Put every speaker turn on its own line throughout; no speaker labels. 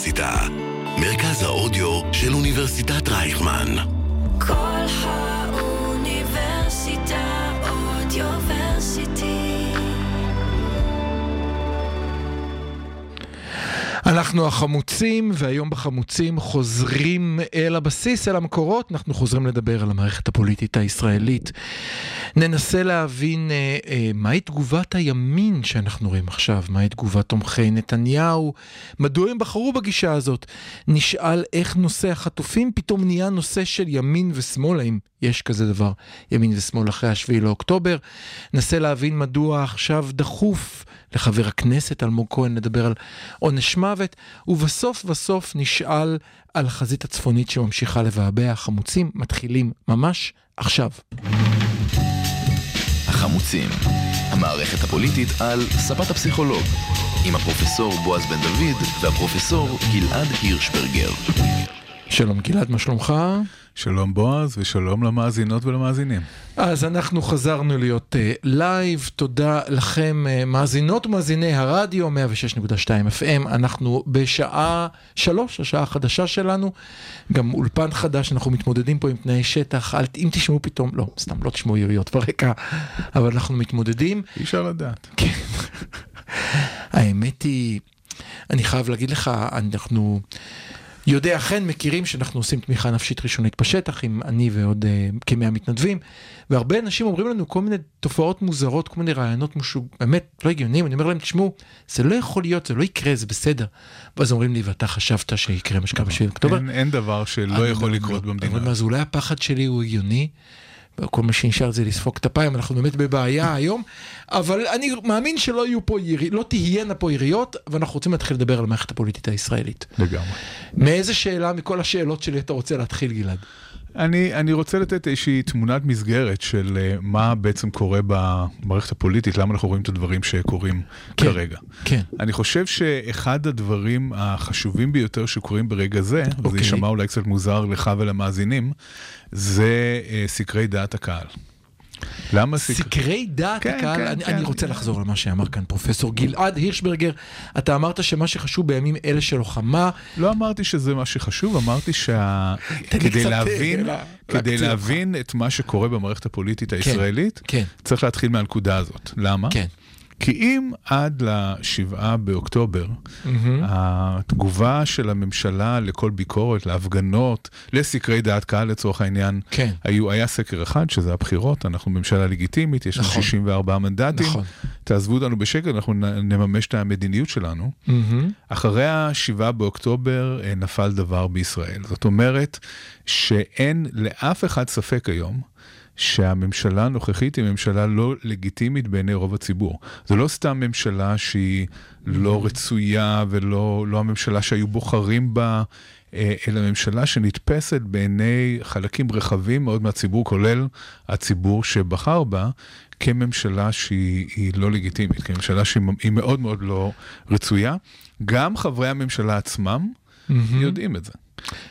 האוניברסיטה. מרכז האודיו של אוניברסיטת רייכמן.
כל האוניברסיטה אודיוורסיטי.
אנחנו החמוצים, והיום בחמוצים חוזרים אל הבסיס, אל המקורות, אנחנו חוזרים לדבר על המערכת הפוליטית הישראלית. ננסה להבין אה, אה, מהי תגובת הימין שאנחנו רואים עכשיו, מהי תגובת תומכי נתניהו, מדוע הם בחרו בגישה הזאת. נשאל איך נושא החטופים פתאום נהיה נושא של ימין ושמאל, האם יש כזה דבר, ימין ושמאל אחרי השביעי לאוקטובר. ננסה להבין מדוע עכשיו דחוף לחבר הכנסת אלמוג כהן לדבר על עונש מוות, ובסוף בסוף נשאל על החזית הצפונית שממשיכה לבעבע. החמוצים מתחילים ממש עכשיו.
החמוצים, המערכת הפוליטית על ספת הפסיכולוג, עם הפרופסור בועז בן דוד והפרופסור גלעד הירשברגר.
שלום גלעד, מה שלומך?
שלום בועז ושלום למאזינות ולמאזינים.
אז אנחנו חזרנו להיות אה, live, תודה לכם אה, מאזינות ומאזיני הרדיו 106.2 FM, אנחנו בשעה שלוש, השעה החדשה שלנו, גם אולפן חדש, אנחנו מתמודדים פה עם תנאי שטח, אל, אם תשמעו פתאום, לא, סתם לא תשמעו יריות ברקע, אבל אנחנו מתמודדים.
אי אפשר לדעת.
כן, האמת היא, אני חייב להגיד לך, אנחנו... יודע אכן מכירים שאנחנו עושים תמיכה נפשית ראשונית בשטח עם אני ועוד uh, כמאה מתנדבים והרבה אנשים אומרים לנו כל מיני תופעות מוזרות כל מיני רעיונות משהו באמת לא הגיוניים אני אומר להם תשמעו זה לא יכול להיות זה לא יקרה זה בסדר. ואז אומרים לי ואתה חשבת שיקרה מה שקרה בשביל אוקטובר.
אין, אין דבר שלא יכול לקרות במדינה.
אז אולי הפחד שלי הוא הגיוני. כל מה שנשאר זה לספוג את הפיים, אנחנו באמת בבעיה היום, אבל אני מאמין שלא יהיו פה יריות, לא תהיינה פה יריות, ואנחנו רוצים להתחיל לדבר על המערכת הפוליטית הישראלית.
לגמרי.
מאיזה שאלה מכל השאלות שלי אתה רוצה להתחיל, גלעד?
אני, אני רוצה לתת איזושהי תמונת מסגרת של uh, מה בעצם קורה במערכת הפוליטית, למה אנחנו רואים את הדברים שקורים כן, כרגע.
כן.
אני חושב שאחד הדברים החשובים ביותר שקורים ברגע זה, אוקיי. וזה יישמע אולי קצת מוזר לך ולמאזינים, זה uh, סקרי דעת הקהל.
למה סקרי, סקרי דעת כן, הקהל? כן, אני, כן. אני רוצה לחזור למה שאמר כאן פרופסור גלעד הירשברגר. אתה אמרת שמה שחשוב בימים אלה של לוחמה...
לא אמרתי שזה מה שחשוב, אמרתי שכדי להבין, כדי להבין את מה שקורה במערכת הפוליטית כן, הישראלית,
כן, כן.
צריך להתחיל מהנקודה הזאת. למה?
כן.
כי אם עד לשבעה באוקטובר, mm-hmm. התגובה של הממשלה לכל ביקורת, להפגנות, לסקרי דעת קהל לצורך העניין,
כן.
היו, היה סקר אחד, שזה הבחירות, אנחנו ממשלה לגיטימית, יש לנו נכון. 64 מנדטים,
נכון.
תעזבו אותנו בשקט, אנחנו נממש את המדיניות שלנו.
Mm-hmm.
אחרי השבעה באוקטובר אה, נפל דבר בישראל. זאת אומרת שאין לאף אחד ספק היום. שהממשלה הנוכחית היא ממשלה לא לגיטימית בעיני רוב הציבור. זו לא סתם ממשלה שהיא לא רצויה ולא לא הממשלה שהיו בוחרים בה, אה, אלא ממשלה שנתפסת בעיני חלקים רחבים מאוד מהציבור, כולל הציבור שבחר בה, כממשלה שהיא לא לגיטימית, כממשלה שהיא מאוד מאוד לא רצויה. גם חברי הממשלה עצמם mm-hmm. יודעים את זה.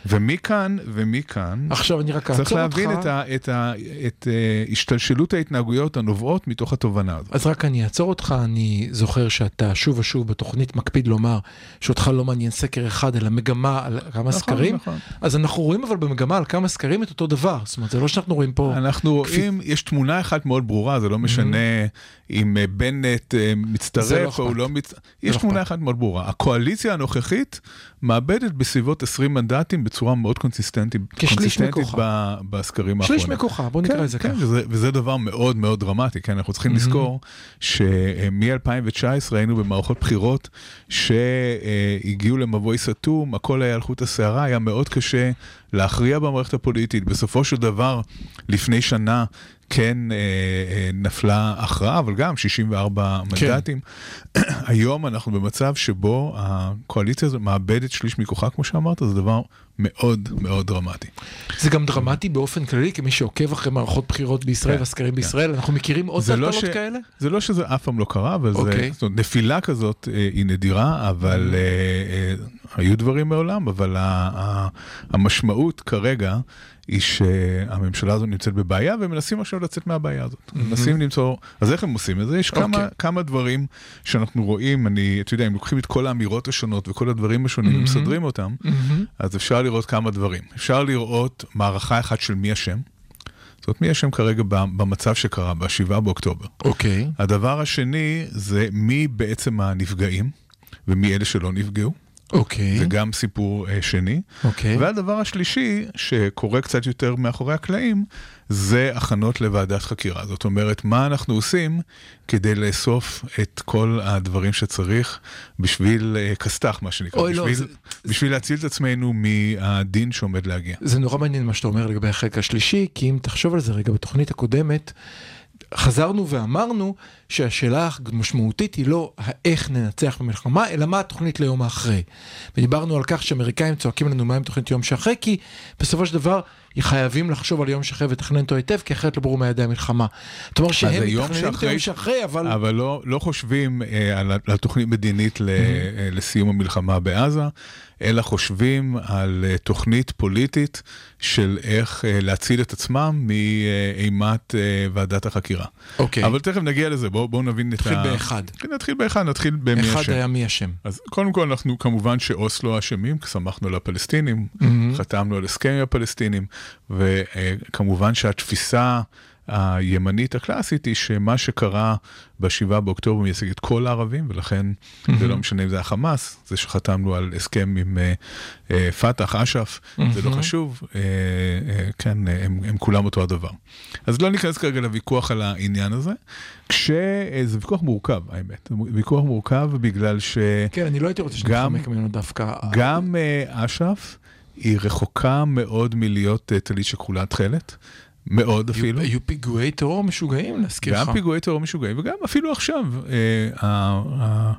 ומכאן, ומכאן,
עכשיו אני רק אעצור אותך.
צריך להבין את, ה, את, ה, את uh, השתלשלות ההתנהגויות הנובעות מתוך התובנה הזאת.
אז רק אני אעצור אותך, אני זוכר שאתה שוב ושוב בתוכנית מקפיד לומר שאותך לא מעניין סקר אחד, אלא מגמה על כמה נכון, סקרים.
נכון.
אז אנחנו רואים אבל במגמה על כמה סקרים את אותו דבר, זאת אומרת זה לא שאנחנו רואים פה...
אנחנו רואים, יש תמונה אחת מאוד ברורה, זה לא משנה mm-hmm. אם אה, בנט מצטרף לא או הוא לא מצטרף, יש לא תמונה אחת מאוד ברורה. הקואליציה הנוכחית מאבדת בסביבות 20 מנדטים בצורה מאוד קונסיסטנטית, קונסיסטנטית בסקרים האחרונים.
שליש מכוחה, בוא נקרא
כן,
לזה
כן,
ככה.
וזה, וזה דבר מאוד מאוד דרמטי, כן, אנחנו צריכים mm-hmm. לזכור שמ-2019 היינו במערכות בחירות שהגיעו למבוי סתום, הכל היה על חוט השערה, היה מאוד קשה להכריע במערכת הפוליטית. בסופו של דבר, לפני שנה, כן אה, אה, נפלה הכרעה, אבל גם 64 כן. מנדטים. היום אנחנו במצב שבו הקואליציה הזאת מאבדת שליש מכוחה, כמו שאמרת, זה דבר מאוד מאוד דרמטי.
זה גם דרמטי באופן כללי, כמי שעוקב אחרי מערכות בחירות בישראל כן, והסקרים כן. בישראל, אנחנו מכירים עוד טלטלות לא ש... כאלה?
זה לא שזה אף פעם לא קרה, אבל
אוקיי.
זה, זאת אומרת, נפילה כזאת אה, היא נדירה, אבל אה, אה, היו דברים מעולם, אבל ה, ה, המשמעות כרגע... היא שהממשלה הזו נמצאת בבעיה ומנסים עכשיו לצאת מהבעיה הזאת. מנסים למצוא, אז איך הם עושים את זה? יש כמה,
אוקיי.
כמה דברים שאנחנו רואים, אני, אתה יודע, אם לוקחים את כל האמירות השונות וכל הדברים השונים ומסדרים אותם, אז אפשר לראות כמה דברים. אפשר לראות מערכה אחת של מי אשם. זאת אומרת, מי אשם כרגע במצב שקרה ב-7 באוקטובר.
אוקיי.
הדבר השני זה מי בעצם הנפגעים ומי אלה שלא נפגעו.
אוקיי.
זה גם סיפור אה, שני.
אוקיי.
והדבר השלישי, שקורה קצת יותר מאחורי הקלעים, זה הכנות לוועדת חקירה. זאת אומרת, מה אנחנו עושים כדי לאסוף את כל הדברים שצריך בשביל אה, כסת"ח, מה שנקרא,
לא,
בשביל,
זה-
בשביל להציל את עצמנו מהדין שעומד להגיע.
זה נורא מעניין מה שאתה אומר לגבי החלק השלישי, כי אם תחשוב על זה רגע, בתוכנית הקודמת, חזרנו ואמרנו שהשאלה המשמעותית היא לא האיך ננצח במלחמה, אלא מה התוכנית ליום האחרי. ודיברנו על כך שאמריקאים צועקים לנו מה עם תוכנית יום שאחרי, כי בסופו של דבר חייבים לחשוב על יום שאחרי ולתכנן אותו היטב, כי אחרת לא ברור מה המלחמה. זאת אומרת שהם מתכננים את היום שאחרי, אבל...
אבל לא, לא חושבים אה, על, על תוכנית מדינית ל, אה, לסיום המלחמה בעזה, אלא חושבים על אה, תוכנית פוליטית של איך אה, להציל את עצמם מאימת אה, ועדת החקירה.
אוקיי.
אבל תכף נגיע לזה, בואו בוא נבין את
נתחיל
ה...
באחד.
כן, נתחיל באחד, נתחיל במי
אחד
אשם.
היה מי אשם.
אז קודם כל אנחנו כמובן שאוסלו אשמים, שמחנו על הפלסטינים, חתמנו על הסכם עם הפלסטינים, וכמובן שהתפיסה הימנית הקלאסית היא שמה שקרה ב-7 באוקטובר מייצג את כל הערבים, ולכן זה לא משנה אם זה החמאס, זה שחתמנו על הסכם עם אה, פת"ח, אש"ף, זה לא חשוב, אה, אה, כן, הם, הם כולם אותו הדבר. אז לא ניכנס כרגע לוויכוח על העניין הזה, כשזה ויכוח מורכב, האמת, ויכוח מורכב בגלל ש...
כן, אני לא הייתי רוצה שנתחמק ממנו דווקא.
גם אה, אש"ף היא רחוקה מאוד מלהיות אה, טלית שכחולה תכלת, מאוד
היו-
אפילו.
היו פיגועי טרור משוגעים, להזכיר לך.
גם פיגועי טרור משוגעים, וגם אפילו עכשיו, אה, ה- ה-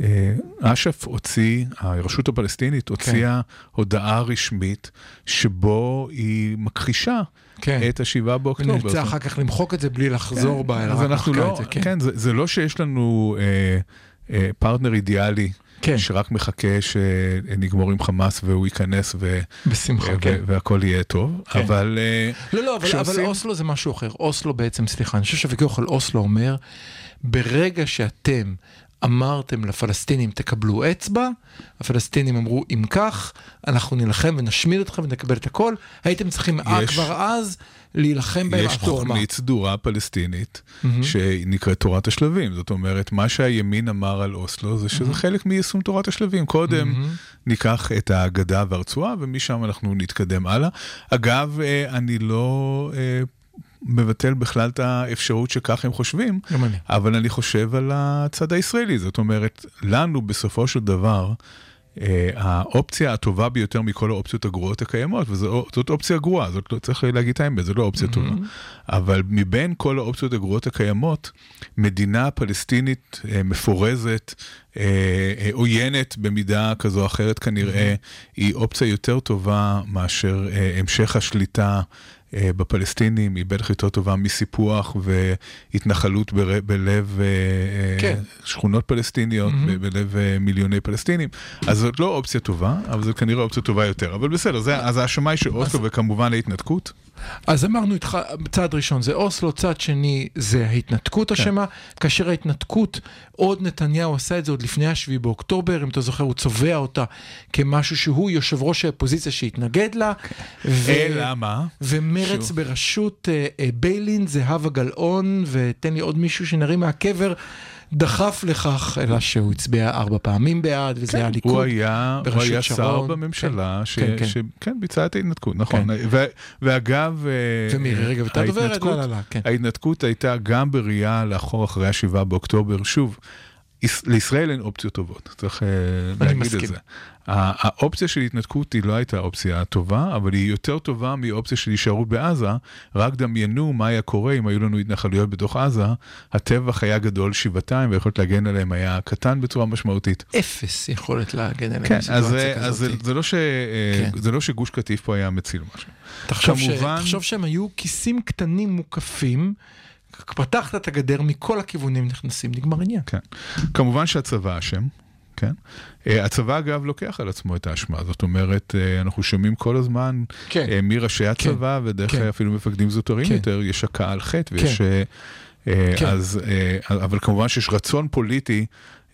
אה, אש"ף הוציא, הרשות הפלסטינית הוציאה הודעה רשמית שבו היא מכחישה
כן.
את השבעה באוקטובר.
ונרצה אחר כך למחוק את זה בלי לחזור בה, אלא רק מחקה
לא,
את זה, כן.
כן, זה, זה לא שיש לנו אה, אה, פרטנר אידיאלי,
כן.
שרק מחכה שנגמור עם חמאס והוא ייכנס ו,
בשמחה,
ו-
כן.
והכל יהיה טוב,
כן.
אבל אה,
לא, לא, אבל, אבל
כשעושים-
אוסלו זה משהו אחר. אוסלו בעצם, סליחה, אני חושב שהוויכוח על אוסלו אומר, ברגע שאתם אמרתם לפלסטינים תקבלו אצבע, הפלסטינים אמרו אם כך, אנחנו נילחם ונשמיד אתכם ונקבל את הכל, הייתם צריכים אה,
יש-
כבר אז להילחם בהם
יש
עד חורמה.
תוכנית סדורה פלסטינית שנקראת תורת השלבים. זאת אומרת, מה שהימין אמר על אוסלו זה שזה חלק מיישום תורת השלבים. קודם ניקח את ההגדה והרצועה ומשם אנחנו נתקדם הלאה. אגב, אה, אני לא אה, מבטל בכלל את האפשרות שכך הם חושבים. אבל אני חושב על הצד הישראלי. זאת אומרת, לנו בסופו של דבר, האופציה הטובה ביותר מכל האופציות הגרועות הקיימות, וזאת אופציה גרועה, זאת לא, צריך להגיד את האמת, זו לא אופציה טובה. אבל מבין כל האופציות הגרועות הקיימות, מדינה פלסטינית אה, מפורזת, אה, אה, עוינת במידה כזו או אחרת כנראה, היא אופציה יותר טובה מאשר אה, המשך השליטה. אה, בפלסטינים, היא בטח יותר טובה מסיפוח והתנחלות בר, בלב אה,
כן.
אה, שכונות פלסטיניות, ב- בלב מיליוני פלסטינים. אז זאת לא אופציה טובה, אבל זו כנראה אופציה טובה יותר. אבל בסדר, זה, אז האשמה היא שאוסלו וכמובן ההתנתקות.
אז אמרנו איתך, צעד ראשון זה אוסלו, צעד שני זה ההתנתקות אשמה, כאשר ההתנתקות, עוד נתניהו עשה את זה עוד לפני השביעי באוקטובר, אם אתה זוכר, הוא צובע אותה כמשהו שהוא יושב ראש האופוזיציה שהתנגד לה. ו-
אלא מה?
ומרץ
שוב.
בראשות אה, אה, ביילין, זהבה גלאון, ותן לי עוד מישהו שנרים מהקבר, דחף לכך, אלא שהוא הצביע ארבע פעמים בעד, וזה היה הליכוד.
הוא היה, הוא היה שר. בממשלה,
כן,
ש,
כן, כן.
שכן ביצע את ההתנתקות, נכון.
כן.
ו, ואגב, אה,
ומירי רגב הייתה דוברת, לא, לא, לא, כן.
ההתנתקות הייתה גם בראייה לאחור אחרי השבעה באוקטובר, שוב. יש- לישראל אין אופציות טובות, צריך אה, להגיד
מסכים.
את זה. האופציה של התנתקות היא לא הייתה האופציה הטובה, אבל היא יותר טובה מאופציה של הישארות בעזה. רק דמיינו מה היה קורה אם היו לנו התנחלויות בתוך עזה, הטבח היה גדול שבעתיים והיכולת להגן עליהם היה קטן בצורה משמעותית.
אפס יכולת להגן עליהם
כן, אז, אז זה. זה, לא ש, אה,
כן.
זה לא שגוש קטיף פה היה מציל משהו.
תחשוב, ש...
כמובן-
תחשוב שהם היו כיסים קטנים מוקפים, פתחת את הגדר מכל הכיוונים נכנסים, נגמר עניין.
כן. כמובן שהצבא אשם, כן? אה, הצבא אגב לוקח על עצמו את האשמה, זאת אומרת, אה, אנחנו שומעים כל הזמן
כן.
אה, מראשי הצבא ודרך
כן.
אפילו מפקדים זוטרים
כן.
יותר, יש הכאה על חטא ויש... אה, אה,
כן.
אז, אה, אבל כמובן שיש רצון פוליטי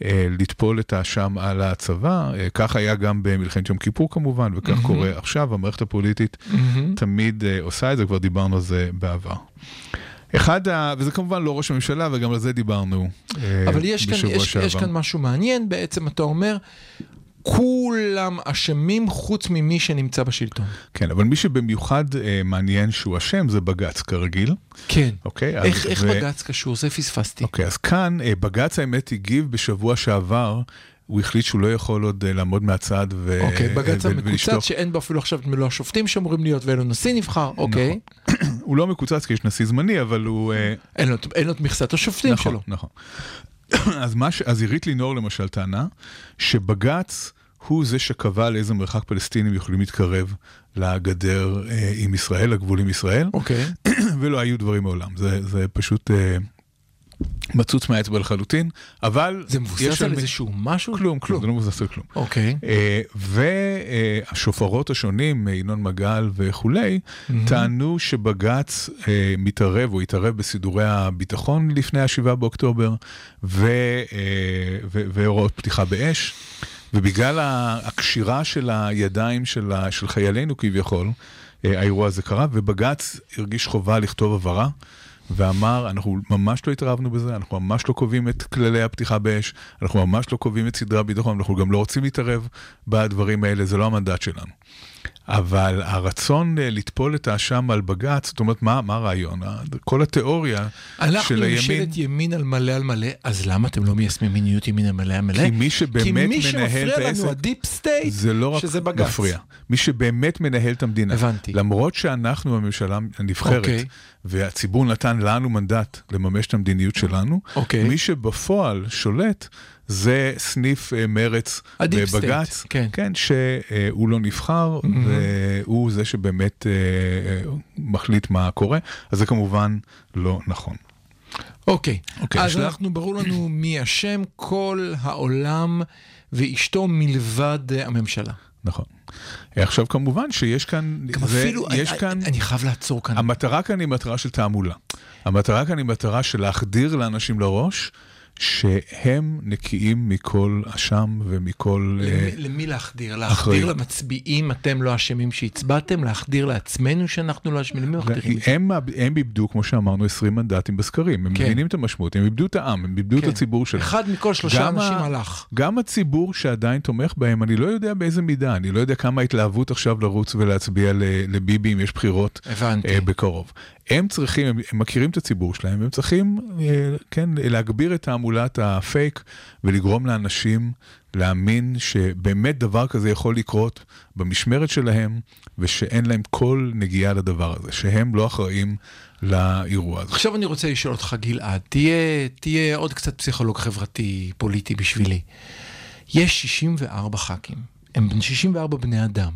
אה, לטפול את האשם על הצבא, אה, כך היה גם במלחמת יום כיפור כמובן, וכך קורה עכשיו, המערכת הפוליטית
מהמם.
תמיד אה, עושה את זה, כבר דיברנו על זה בעבר. אחד, ה... וזה כמובן לא ראש הממשלה, וגם על זה דיברנו אה,
אבל יש כאן, יש. יש כאן משהו מעניין, בעצם אתה אומר, כולם אשמים חוץ ממי שנמצא בשלטון.
כן, אבל מי שבמיוחד אה, מעניין שהוא אשם זה בג"ץ כרגיל,
כן.
אוקיי? אז-
איך, איך
ו-
בג"ץ קשור? זה פספסתי.
אוקיי, אז כאן אה, בג"ץ האמת הגיב בשבוע שעבר, הוא החליט שהוא לא יכול עוד אה, לעמוד מהצד ו...
אוקיי, בג"ץ
ו-
המקוצץ. שאין בו אפילו עכשיו את מלוא השופטים שאמורים להיות ואין לו נשיא נבחר, אוקיי.
הוא לא מקוצץ כי יש נשיא זמני, אבל הוא... אה,
אין לו- את מכסת השופטים
נכון,
שלו.
נכון. ש... אז עירית לינור למשל טענה שבג"ץ הוא זה שקבע לאיזה מרחק פלסטינים יכולים להתקרב לגדר אה, עם ישראל, לגבול עם ישראל,
אוקיי.
ולא היו דברים מעולם. זה, זה פשוט אה, מצוץ מהאצבע לחלוטין, אבל...
זה מבוסס
על
איזשהו משהו?
כלום, כלום, זה לא מבוסס על כלום.
אוקיי.
אה, והשופרות השונים, ינון מגל וכולי, טענו שבג"ץ אה, מתערב, או התערב בסידורי הביטחון לפני ה-7 באוקטובר, אה, והוראות פתיחה באש, ובגלל הקשירה של הידיים של חיילינו כביכול, האירוע הזה קרה, ובג"ץ הרגיש חובה לכתוב הבהרה. ואמר, אנחנו ממש לא התערבנו בזה, אנחנו ממש לא קובעים את כללי הפתיחה באש, אנחנו ממש לא קובעים את סדרי הביטחון, אנחנו גם לא רוצים להתערב בדברים האלה, זה לא המנדט שלנו. אבל הרצון אה, לטפול את האשם על בג"ץ, זאת אומרת, מה, מה הרעיון? ה- כל התיאוריה
אנחנו
של הימין,
ממשלת ימין על מלא על מלא, אז למה אתם לא מיישמים מיניות ימין על מלא על מלא?
כי מי שבאמת
כי מי
מנהל
שמפריע
את
לנו,
העסק,
ה deep state,
זה לא רק
שזה בג"ץ.
מפריע. מי שבאמת מנהל את המדינה.
הבנתי.
למרות שאנחנו הממשלה הנבחרת,
אוקיי.
והציבור נתן לנו מנדט לממש את המדיניות שלנו,
אוקיי.
מי שבפועל שולט זה סניף אה, מרץ
הדיפ
בבג"ץ,
כן.
כן, שהוא לא נבחר, והוא זה שבאמת אה, אה, מחליט מה קורה, אז זה כמובן לא נכון.
אוקיי,
אוקיי,
אז
השלב-
אנחנו, ברור לנו מי אשם, כל העולם ואשתו מלבד אה, הממשלה.
נכון. עכשיו כמובן שיש כאן,
גם
זה-
אפילו,
יש
אני-
כאן,
אני חייב לעצור כאן.
המטרה כאן היא מטרה של תעמולה. המטרה כאן היא מטרה של להחדיר לאנשים לראש שהם נקיים מכל אשם ומכל...
למי- למי להחדיר? להחדיר
אחריות.
למצביעים, אתם לא אשמים שהצבעתם? להחדיר לעצמנו שאנחנו לא אשמים? למי מחדירים? את?
הם, הם איבדו, כמו שאמרנו, 20 מנדטים בסקרים. הם
כן.
מבינים את המשמעות, הם איבדו את העם, הם איבדו את
כן.
הציבור שלהם.
אחד מכל שלושה אנשים
ה-
הלך.
גם הציבור שעדיין תומך בהם, אני לא יודע באיזה מידה, אני לא יודע כמה התלהבות עכשיו לרוץ ולהצביע לביבי אם יש בחירות. אה, בקרוב. הם צריכים, הם, הם מכירים את הציבור שלהם, הם צריכים, אה, כן, להגביר את תעמולת הפייק ולגרום לאנשים להאמין שבאמת דבר כזה יכול לקרות במשמרת שלהם, ושאין להם כל נגיעה לדבר הזה, שהם לא אחראים לאירוע הזה.
עכשיו אני רוצה לשאול אותך, גלעד, תהיה, תהיה עוד קצת פסיכולוג חברתי, פוליטי בשבילי. יש 64 ח"כים, הם בן 64 בני אדם.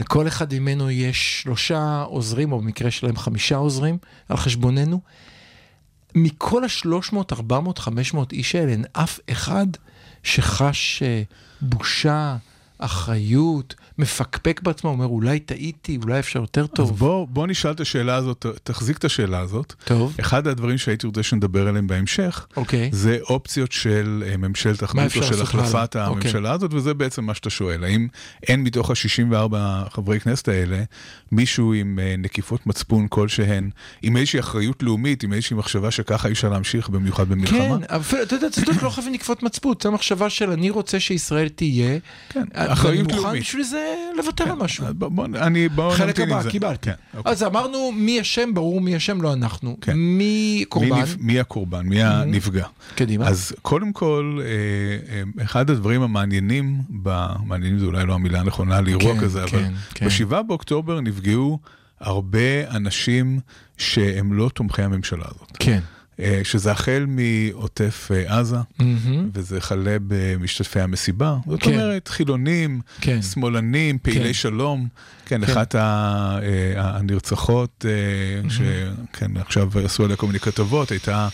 לכל אחד ממנו יש שלושה עוזרים, או במקרה שלהם חמישה עוזרים, על חשבוננו. מכל ה-300, 400, 500 איש האלה, אין אף אחד שחש אה, בושה, אחריות, מפקפק בעצמו, אומר, אולי טעיתי, אולי אפשר יותר
אז
טוב.
בוא, בוא נשאל את השאלה הזאת, תחזיק את השאלה הזאת.
טוב,
אחד הדברים שהייתי רוצה שנדבר עליהם בהמשך,
אוקיי.
זה אופציות של אה, ממשלת אחדות או של החלפת
הלאה? אוקיי.
הממשלה הזאת, וזה בעצם מה שאתה שואל. האם אין מתוך ה-64 חברי כנסת האלה מישהו עם אה, נקיפות מצפון כלשהן, עם איזושהי אחריות לאומית, עם איזושהי מחשבה שככה אי אפשר להמשיך, במיוחד במלחמה?
כן, אבל אתה יודע, לא חייבים לקפוץ מצפות, זו המחשבה של אני רוצה שישראל תהיה,
כן, אחריות לאומית.
בשביל זה לוותר על משהו.
בוא, בוא, אני, בוא
חלק
נמתין
הבא,
זה.
קיבלתי.
כן, אוקיי.
אז אמרנו מי אשם, ברור מי אשם, לא אנחנו.
כן.
מי
מי,
קורבן?
נפ... מי הקורבן, מי הנפגע.
קדימה.
אז קודם כל, אה, אה, אחד הדברים המעניינים. מעניינים זה אולי לא המילה הנכונה לאירוע
כן,
כזה,
כן,
אבל
כן.
ב-7 באוקטובר נפגעו הרבה אנשים שהם לא תומכי הממשלה הזאת.
כן.
אה, שזה החל מעוטף אה, עזה,
מהמם.
וזה חלה במשתתפי המסיבה. זאת
כן.
אומרת, חילונים,
כן.
שמאלנים, פעילי
כן.
שלום. כן,
כן.
אחת אה, הנרצחות, אה, שכן, עכשיו עשו עליה כל מיני כתבות, הייתה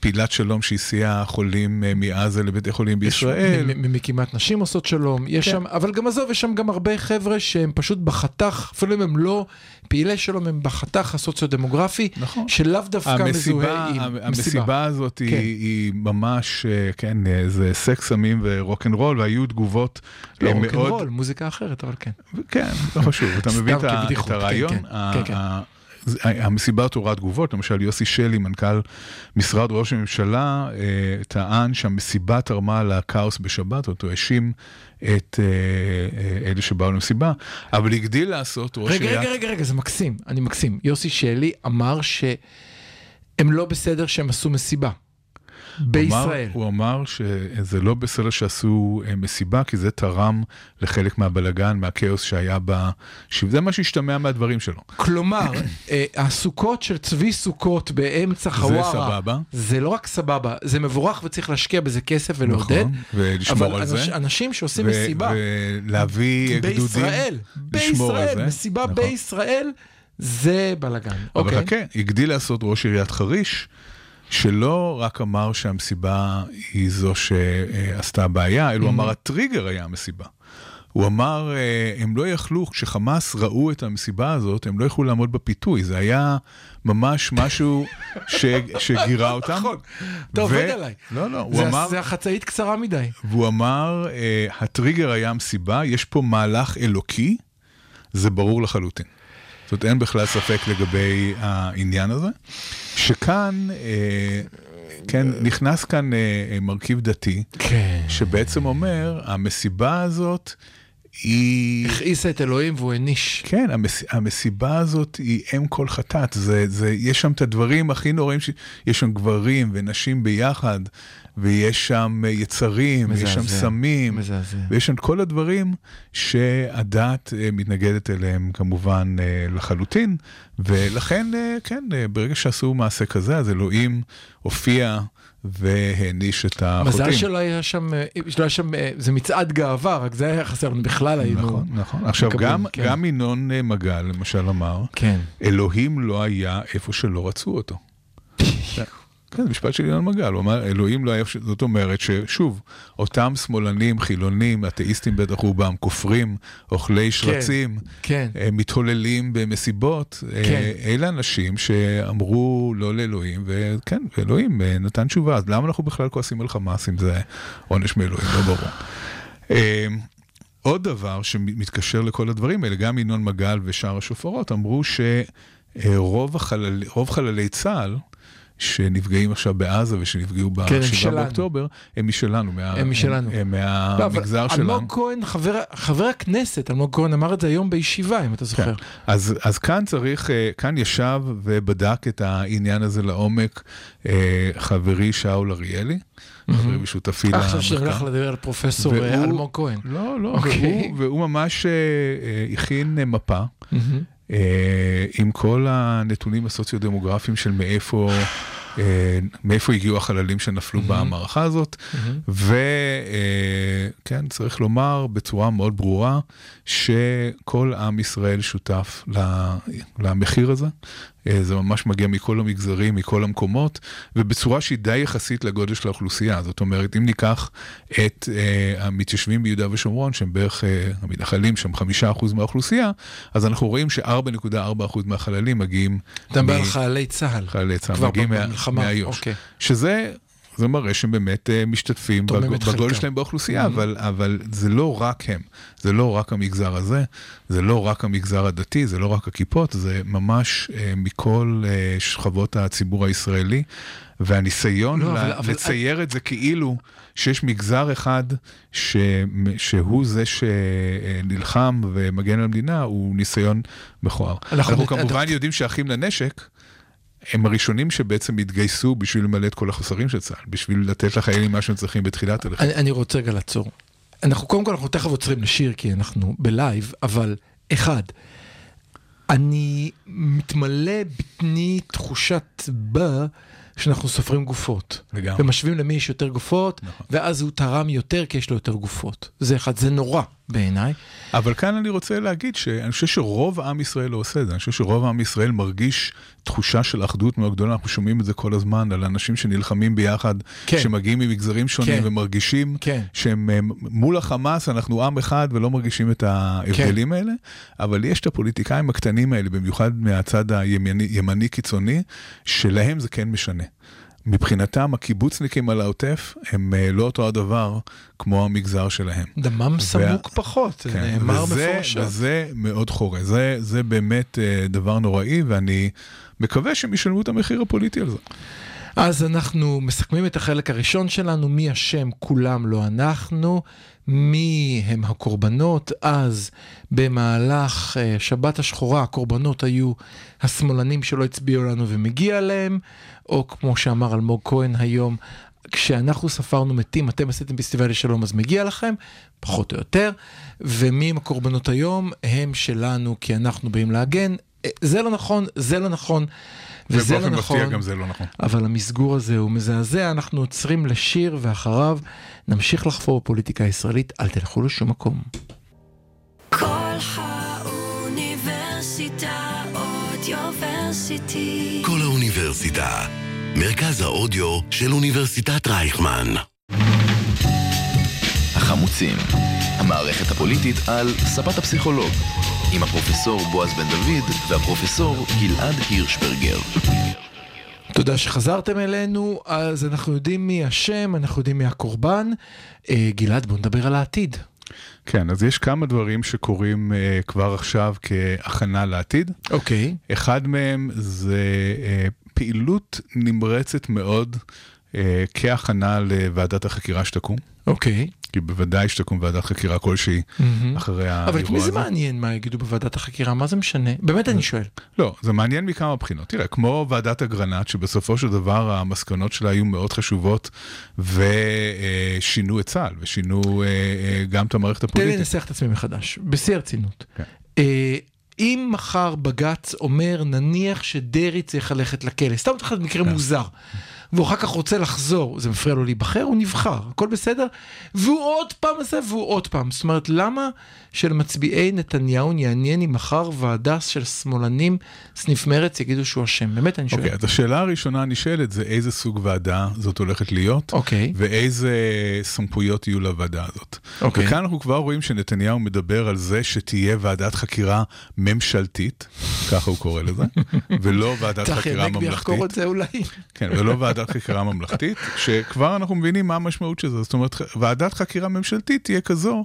פעילת שלום שהסיעה חולים אה, מעזה לבתי חולים בישראל.
יש מ- מ- מקימת נשים עושות שלום, יש
כן.
שם, אבל גם עזוב, יש שם גם הרבה חבר'ה שהם פשוט בחתך, אפילו אם הם לא פעילי שלום, הם בחתך הסוציו-דמוגרפי,
נכון.
שלאו דווקא מזוהה עם
המ- המסיבה הזאת היא,
כן.
היא ממש, אה, כן, אה, זה סקס, סמים ורוקנרול, והיו תגובות
לא
אה,
רוקנרול, מוזיקה אחרת, אבל כן.
כן, לא חשוב, אתה מבין את
סתם
ה- את
כבדיחות,
הרעיון? המסיבה תורת תגובות, למשל יוסי שלי, מנכ"ל משרד ראש הממשלה, אה, טען שהמסיבה תרמה לכאוס בשבת, אותו האשים את אה, אה, אלה שבאו למסיבה, אבל הגדיל לעשות ראש
רגע, רגע, רגע, רגע, זה מקסים, אני מקסים. יוסי שלי אמר שהם לא בסדר שהם עשו מסיבה. בישראל.
הוא אמר שזה לא בסדר שעשו אה, מסיבה, כי זה תרם לחלק מהבלגן, מהכאוס שהיה ב... זה מה שהשתמע מהדברים שלו.
כלומר, אה, הסוכות של צבי סוכות באמצע חווארה,
סבבה.
זה לא רק סבבה, זה מבורך וצריך להשקיע בזה כסף ולעודד,
נכון, ולשמור
אבל
על זה.
אנש, אנשים שעושים
ו-
מסיבה
ולהביא גדודים,
בישראל, בישראל,
זה.
מסיבה
נכון.
בישראל, זה בלאגן.
אבל
אוקיי.
חכה, הגדיל לעשות ראש עיריית חריש, שלא רק אמר שהמסיבה היא זו שעשתה בעיה, אלא הוא אמר הטריגר היה המסיבה. הוא אמר, אה, הם לא יכלו, כשחמאס ראו את המסיבה הזאת, הם לא יכלו לעמוד בפיתוי, זה היה ממש משהו ש, שגירה אותם.
נכון, אתה עובד עליי.
לא, לא, הוא
זה-
אמר,
זה החצאית קצרה מדי.
והוא אמר, אה, הטריגר היה המסיבה, יש פה מהלך אלוקי, זה ברור לחלוטין. זאת אומרת, אין בכלל ספק לגבי העניין הזה, שכאן, אה, כן, נכנס כאן אה, אה, מרכיב דתי,
כן.
שבעצם אומר, המסיבה הזאת היא...
הכעיסה את אלוהים והוא העניש.
כן, המס, המסיבה הזאת היא אם כל חטאת, זה, זה, יש שם את הדברים הכי נוראים, ש... יש שם גברים ונשים ביחד, ויש שם אה, יצרים, ויש שם
מזעזע,
סמים,
מזעזע.
ויש שם כל הדברים שהדת אה, מתנגדת אליהם כמובן אה, לחלוטין, ולכן, כן, ברגע שעשו מעשה כזה, אז אלוהים הופיע והעניש את החוטאים.
מזל שלא היה שם, שלא היה שם, זה מצעד גאווה, רק זה היה חסר בכלל היינו...
נכון, נכון. עכשיו, גם,
כן.
גם ינון מגל, למשל, אמר,
כן.
אלוהים לא היה איפה שלא רצו אותו. כן, משפט של ינון מגל, הוא אמר, אלוהים לא היה, זאת אומרת ששוב, אותם שמאלנים, חילונים, אתאיסטים בטח רובם, כופרים, אוכלי שרצים,
כן.
אה, מתהוללים במסיבות, אה,
כן.
אלה אנשים שאמרו לא לאלוהים, וכן, ואלוהים אה, נתן תשובה, אז למה אנחנו בכלל כועסים על חמאס אם זה עונש מאלוהים, לא ברור. עוד דבר שמתקשר לכל הדברים האלה, גם ינון מגל ושאר השופרות אמרו שרוב החלל, חללי צה"ל, שנפגעים עכשיו בעזה ושנפגעו ב-7
כן.
באוקטובר, הם משלנו, מה,
הם משלנו.
הם, הם
לא,
מהמגזר שלנו.
אלמוג כהן, חבר, חבר הכנסת, אלמוג כהן אמר את זה היום בישיבה, אם אתה זוכר.
כן. אז, אז כאן צריך, אה, כאן ישב ובדק את העניין הזה לעומק אה, חברי שאול אריאלי, חברי ושותפי
אה, עכשיו
למחקר.
הולך לדבר על פרופסור אלמוג כהן.
לא, לא,
אוקיי.
והוא, ממש הכין מפה עם כל הנתונים הסוציו-דמוגרפיים של מאיפה, מאיפה הגיעו החללים שנפלו במערכה הזאת, וכן, צריך לומר בצורה מאוד ברורה שכל עם ישראל שותף למחיר הזה. אה, זה ממש מגיע מכל המגזרים, מכל המקומות, ובצורה שהיא די יחסית לגודל של האוכלוסייה. זאת אומרת, אם ניקח את אה, המתיישבים ביהודה ושומרון, שהם בערך, אה, המתנחלים, שהם חמישה אחוז מהאוכלוסייה, אז אנחנו רואים ש-4.4 אחוז מהחללים מגיעים...
אתה מדבר על חיילי צה"ל.
חיילי צה"ל מגיעים מאיו"ש.
אוקיי.
שזה... זה מראה שהם באמת אה, משתתפים בגודל. שלהם באוכלוסייה, אבל, אבל זה לא רק הם, זה לא רק המגזר הזה, זה לא רק המגזר הדתי, זה לא רק הכיפות, זה ממש אה, מכל אה, שכבות הציבור הישראלי, והניסיון
לא,
ל-
אבל- אבל-
לצייר את זה כאילו שיש מגזר אחד ש... שהוא זה שנלחם ומגן על המדינה, הוא ניסיון מכוער.
אנחנו
אנחנו כמובן יודעים שאחים לנשק, הם הראשונים שבעצם התגייסו בשביל למלא את כל החוסרים של צה"ל, בשביל לתת לחיילים מה שהם צריכים בתחילת הלחימה.
אני, אני רוצה רגע לעצור. אנחנו קודם כל אנחנו תכף עוצרים לשיר כי אנחנו בלייב, אבל אחד, אני מתמלא בטני תחושת בה שאנחנו סופרים גופות.
לגמרי.
ומשווים למי יש יותר גופות,
נכון.
ואז הוא תרם יותר כי יש לו יותר גופות. זה אחד, זה נורא, בעיניי.
אבל כאן אני רוצה להגיד שאני חושב שרוב עם ישראל לא עושה את זה, אני חושב שרוב עם ישראל מרגיש תחושה של אחדות מאוד גדולה, אנחנו שומעים את זה כל הזמן, על אנשים שנלחמים ביחד,
כן.
שמגיעים ממגזרים שונים
כן.
ומרגישים
כן.
שהם מול החמאס, אנחנו עם אחד ולא מרגישים את ההבדלים
כן.
האלה, אבל יש את הפוליטיקאים הקטנים האלה, במיוחד מהצד הימני ימני קיצוני, שלהם זה כן משנה. מבחינתם הקיבוצניקים על העוטף הם אה, לא אותו הדבר כמו המגזר שלהם.
דמם סמוק פחות, זה
כן,
נאמר
וזה,
מפורשות.
וזה מאוד חורה, זה, זה באמת אה, דבר נוראי, ואני מקווה שהם ישלמו את המחיר הפוליטי על זה.
אז אנחנו מסכמים את החלק הראשון שלנו, מי אשם כולם לא אנחנו, מי הם הקורבנות. אז במהלך אה, שבת השחורה הקורבנות היו השמאלנים שלא הצביעו לנו ומגיע להם, או כמו שאמר אלמוג כהן היום, כשאנחנו ספרנו מתים, אתם עשיתם פסטיבל לשלום אז מגיע לכם, פחות או יותר, ומי הם הקורבנות היום? הם שלנו כי אנחנו באים להגן. אה, זה לא נכון, זה לא נכון. וזה לא
ובאופן
נכון.
מפתיע גם זה לא נכון.
אבל המסגור הזה הוא מזעזע, אנחנו עוצרים לשיר ואחריו נמשיך לחפור בפוליטיקה הישראלית, אל תלכו לשום מקום.
כל האוניברסיטה אודיוורסיטי.
כל האוניברסיטה. מרכז האודיו של אוניברסיטת רייכמן.
החמוצים, המערכת הפוליטית על ספת הפסיכולוג, עם הפרופסור בועז בן דוד והפרופסור גלעד הירשברגר.
תודה שחזרתם אלינו, אז אנחנו יודעים מי אשם, אנחנו יודעים מי הקורבן. אה, גלעד, בוא נדבר על העתיד.
כן, אז יש כמה דברים שקורים אה, כבר עכשיו כהכנה לעתיד.
אוקיי.
אחד מהם זה אה, פעילות נמרצת מאוד כהכנה לוועדת החקירה שתקום.
אוקיי.
כי בוודאי שתקום ועדת חקירה כלשהי
מהמם.
אחרי האירוע
אבל
הזה.
את מי זה מעניין מה יגידו בוועדת החקירה? מה זה משנה? באמת אני שואל.
לא, זה מעניין מכמה בחינות. תראה, כמו ועדת אגרנט, שבסופו של דבר המסקנות שלה היו מאוד חשובות ושינו את צה"ל, ושינו אה, אה, גם את המערכת
תן לי
הפוליטית.
לנסח את עצמי מחדש, בשיא הרצינות.
כן.
אה, אם מחר בג"ץ אומר, נניח שדרעי צריך ללכת לכלא, סתם נותן לך מקרה מוזר, והוא אחר כך רוצה לחזור, זה מפריע לו להיבחר, הוא נבחר, הכל בסדר, והוא עוד פעם עושה והוא עוד פעם. זאת אומרת, למה שלמצביעי נתניהו יעניין אם מחר ועדה של שמאלנים, סניף מרץ, יגידו שהוא אשם? באמת, אני שואל.
אוקיי, אז השאלה הראשונה הנשאלת זה איזה סוג ועדה זאת הולכת להיות,
אוקיי.
ואיזה סמכויות יהיו לוועדה הזאת.
אוקיי.
וכאן אנחנו כבר רואים שנתניהו מדבר על זה שתהיה ועדת חקירה ממשלתית, ככה הוא קורא לזה, ולא ועדת
צחי
חקירה
הנגבי יחקור
ממלכתית.
את זה אולי.
כן, ולא ועדת חקירה ממלכתית, שכבר אנחנו מבינים מה המשמעות של זה. זאת אומרת, ועדת חקירה ממשלתית תהיה כזו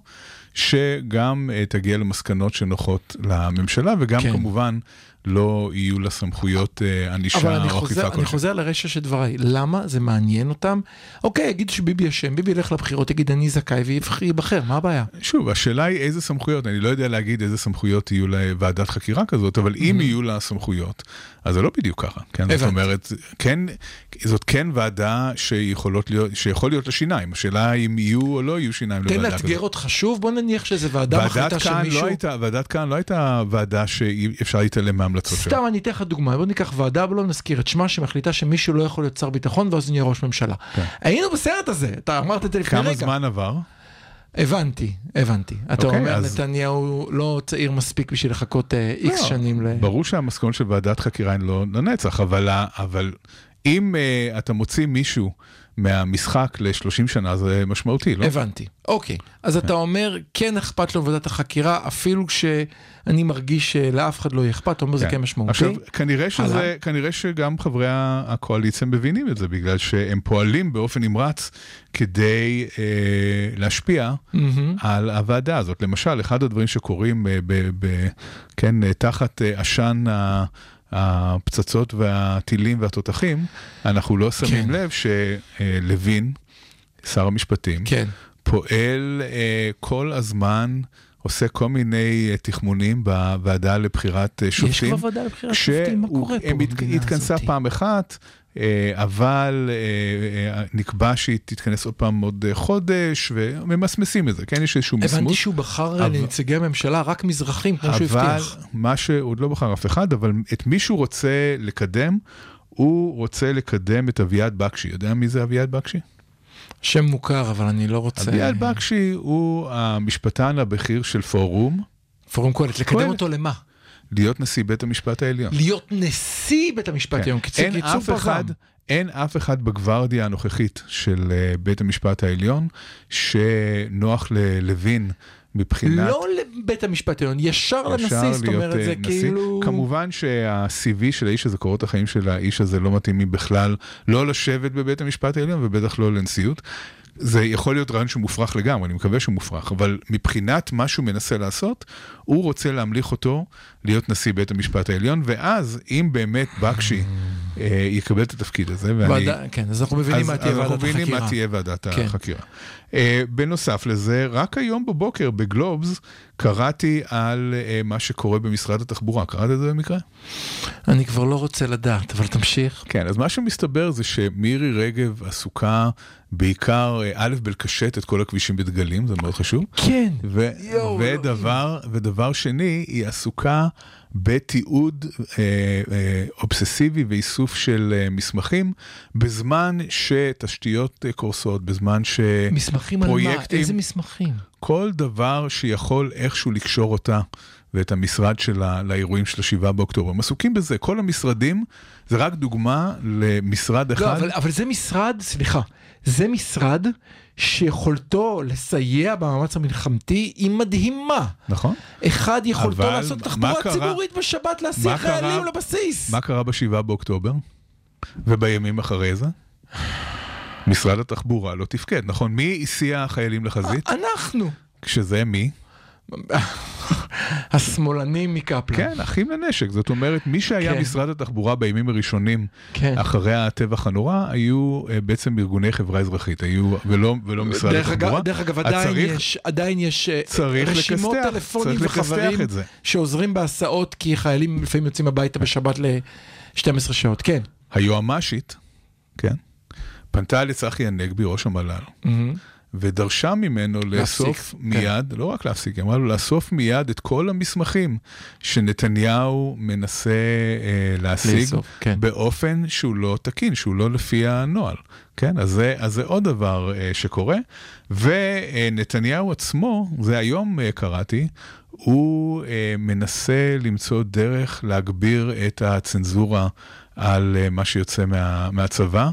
שגם אה, תגיע למסקנות שנוחות לממשלה, וגם
כן.
כמובן לא יהיו לה סמכויות
אבל
ענישה
אני
או אכיפה
אני
כלשהי.
חוזר לרשע של דבריי, למה זה מעניין אותם? אוקיי, יגידו שביבי אשם, ביבי ילך לבחירות, יגיד אני זכאי וייבחר, מה הבעיה?
שוב, השאלה היא איזה סמכויות, אני לא יודע להגיד איזה סמכויות יהיו לוועדת חקירה כזאת, אבל אם יהיו לה סמכויות, אז זה לא בדיוק ככה. כן, זאת. אומרת, כן, זאת כן ועדה שיכולות להיות, שיכול להיות לה שיניים. השאלה אם יהיו או לא יהיו שיניים
תן
לוועדה כזאת.
לאתגר אותך שוב, בוא נניח שזה ועדה מחליטה
כאן
שמישהו...
לא הייתה, ועדת כאן לא הייתה ועדה שאפשר להתעלם מההמלצות שלה.
סתם אני אתן לך דוגמה, בוא ניקח ועדה ולא נזכיר את שמה שמחליטה שמישהו לא יכול להיות שר ביטחון ואז הוא נהיה ראש ממשלה. היינו בסרט הזה, אתה אמרת את זה לפני
כן. כמה
רגע.
זמן עבר?
הבנתי, הבנתי. אתה
אוקיי,
אומר
אז-
נתניהו לא צעיר מספיק בשביל לחכות איקס
לא,
שנים ל...
ברור שהמסקנות של ועדת חקירה הן לא לנצח, אבל, ה- אבל אם uh, אתה מוציא מישהו מהמשחק ל-30 שנה זה משמעותי, לא?
הבנתי. אוקיי, אז אתה אומר, כן אכפת לו ועדת החקירה, אפילו כשאני מרגיש שלאף אחד לא יהיה אכפת, אתה אומר זה כן משמעותי.
עכשיו, כנראה, שזה. כנראה שגם חברי הקואליציה מבינים את זה, בגלל שהם פועלים באופן נמרץ כדי אה, להשפיע
מהמם.
על הוועדה הזאת. למשל, אחד הדברים שקורים אה, ב, ב, כן, אה, תחת אה, עשן ה... הפצצות והטילים והתותחים, אנחנו לא שמים
כן.
לב שלוין, שר המשפטים,
כן.
פועל אה, כל הזמן, עושה כל מיני אה, תחמונים בוועדה לבחירת אה,
יש
שופטים.
כבר ועדה לבחירת שופטים, מה קורה פה
הם הת-
במדינה
התכנסה
הזאת?
פעם אחת, אה, אבל נקבע שהיא תתכנס עוד פעם עוד חודש, וממסמסים את זה, כן? יש איזשהו מסמוס.
הבנתי שהוא בחר
אבל-
לנציגי הממשלה רק מזרחים, כמו שהוא
אבל
הבטיח.
מה שהוא עוד לא בחר אף אחד, אבל את מי שהוא רוצה לקדם, הוא רוצה לקדם את אביעד בקשי. יודע מי זה אביעד בקשי?
שם מוכר, אבל אני לא רוצה...
אביעד בקשי הוא המשפטן הבכיר של פורום,
פורום קהלת, לקדם
קהלת.
אותו למה?
להיות נשיא בית המשפט העליון.
להיות נשיא בית המשפט
כן.
העליון, קיצור
אין אף אחד. אין אף אחד בגוורדיה הנוכחית של אה, בית המשפט העליון שנוח ללוין מבחינת...
לא לבית המשפט העליון, ישר
ישר
לנשיא, זאת אומרת,
אה,
זה
נשיא.
כאילו...
כמובן שה-CV של האיש הזה, קורות החיים של האיש הזה לא מתאימים בכלל לא לשבת בבית המשפט העליון ובטח לא לנשיאות. זה יכול להיות רעיון שהוא מופרך לגמרי, אני מקווה שהוא מופרך, אבל מבחינת מה שהוא מנסה לעשות, הוא רוצה להמליך אותו להיות נשיא בית המשפט העליון, ואז אם באמת בקשי אה, יקבל את התפקיד הזה, ואני...
ועדה- כן, אז אנחנו מבינים
אז,
מה תהיה
אז אנחנו
ועדת
מבינים. מה תהיה ועדת
כן.
החקירה. Uh, בנוסף לזה, רק היום בבוקר בגלובס קראתי על uh, מה שקורה במשרד התחבורה. קראת את זה במקרה?
אני כבר לא רוצה לדעת, אבל תמשיך.
כן, אז מה שמסתבר זה שמירי רגב עסוקה בעיקר, אה, א', בלקשט את כל הכבישים בדגלים, זה מאוד חשוב.
כן.
ו-
יואו,
ודבר, ודבר שני, היא עסוקה בתיעוד אה, אה, אובססיבי ואיסוף של אה, מסמכים, בזמן שתשתיות אה, קורסות, בזמן
מסמכים על מה?
שפרויקטים,
איזה מסמכים?
כל דבר שיכול איכשהו לקשור אותה ואת המשרד שלה לאירועים של השבעה באוקטובר. הם עסוקים בזה, כל המשרדים, זה רק דוגמה למשרד אחד.
לא, אבל, אבל זה משרד, סליחה, זה משרד שיכולתו לסייע במאמץ המלחמתי היא מדהימה.
נכון.
אחד יכולתו
אבל
לעשות תחבורה
קרה-
ציבורית בשבת להסיע חיילים לבסיס.
מה קרה בשבעה באוקטובר? ובימים אחרי זה? משרד התחבורה לא תפקד, נכון? מי הסיע חיילים לחזית?
אנחנו,
כשזה מי?
השמאלנים מקפלן.
כן, אחים לנשק. זאת אומרת, מי שהיה
כן.
משרד התחבורה בימים הראשונים,
כן.
אחרי הטבח הנורא, היו אה, בעצם ארגוני חברה אזרחית, היו, ולא, ולא משרד
דרך
התחבורה.
אגב, דרך אגב, עדיין
צריך-
יש, עדיין יש אה,
צריך
רשימות
לכסתח,
טלפונים
צריך
וחברים. שעוזרים בהסעות, כי חיילים לפעמים יוצאים הביתה בשבת ל-12 שעות, כן.
היועמ"שית, כן, פנתה לצחי הנגבי, ראש המל"ל, ודרשה ממנו לאסוף
כן.
מיד, לא רק להפסיק, היא אמרה לו לאסוף מיד את כל המסמכים שנתניהו מנסה אה, להשיג
לאסוף, כן.
באופן שהוא לא תקין, שהוא לא לפי הנוהל. כן, אז זה, אז זה עוד דבר אה, שקורה. ונתניהו עצמו, זה היום אה, קראתי, הוא אה, מנסה למצוא דרך להגביר את הצנזורה על אה, מה שיוצא מה, מהצבא.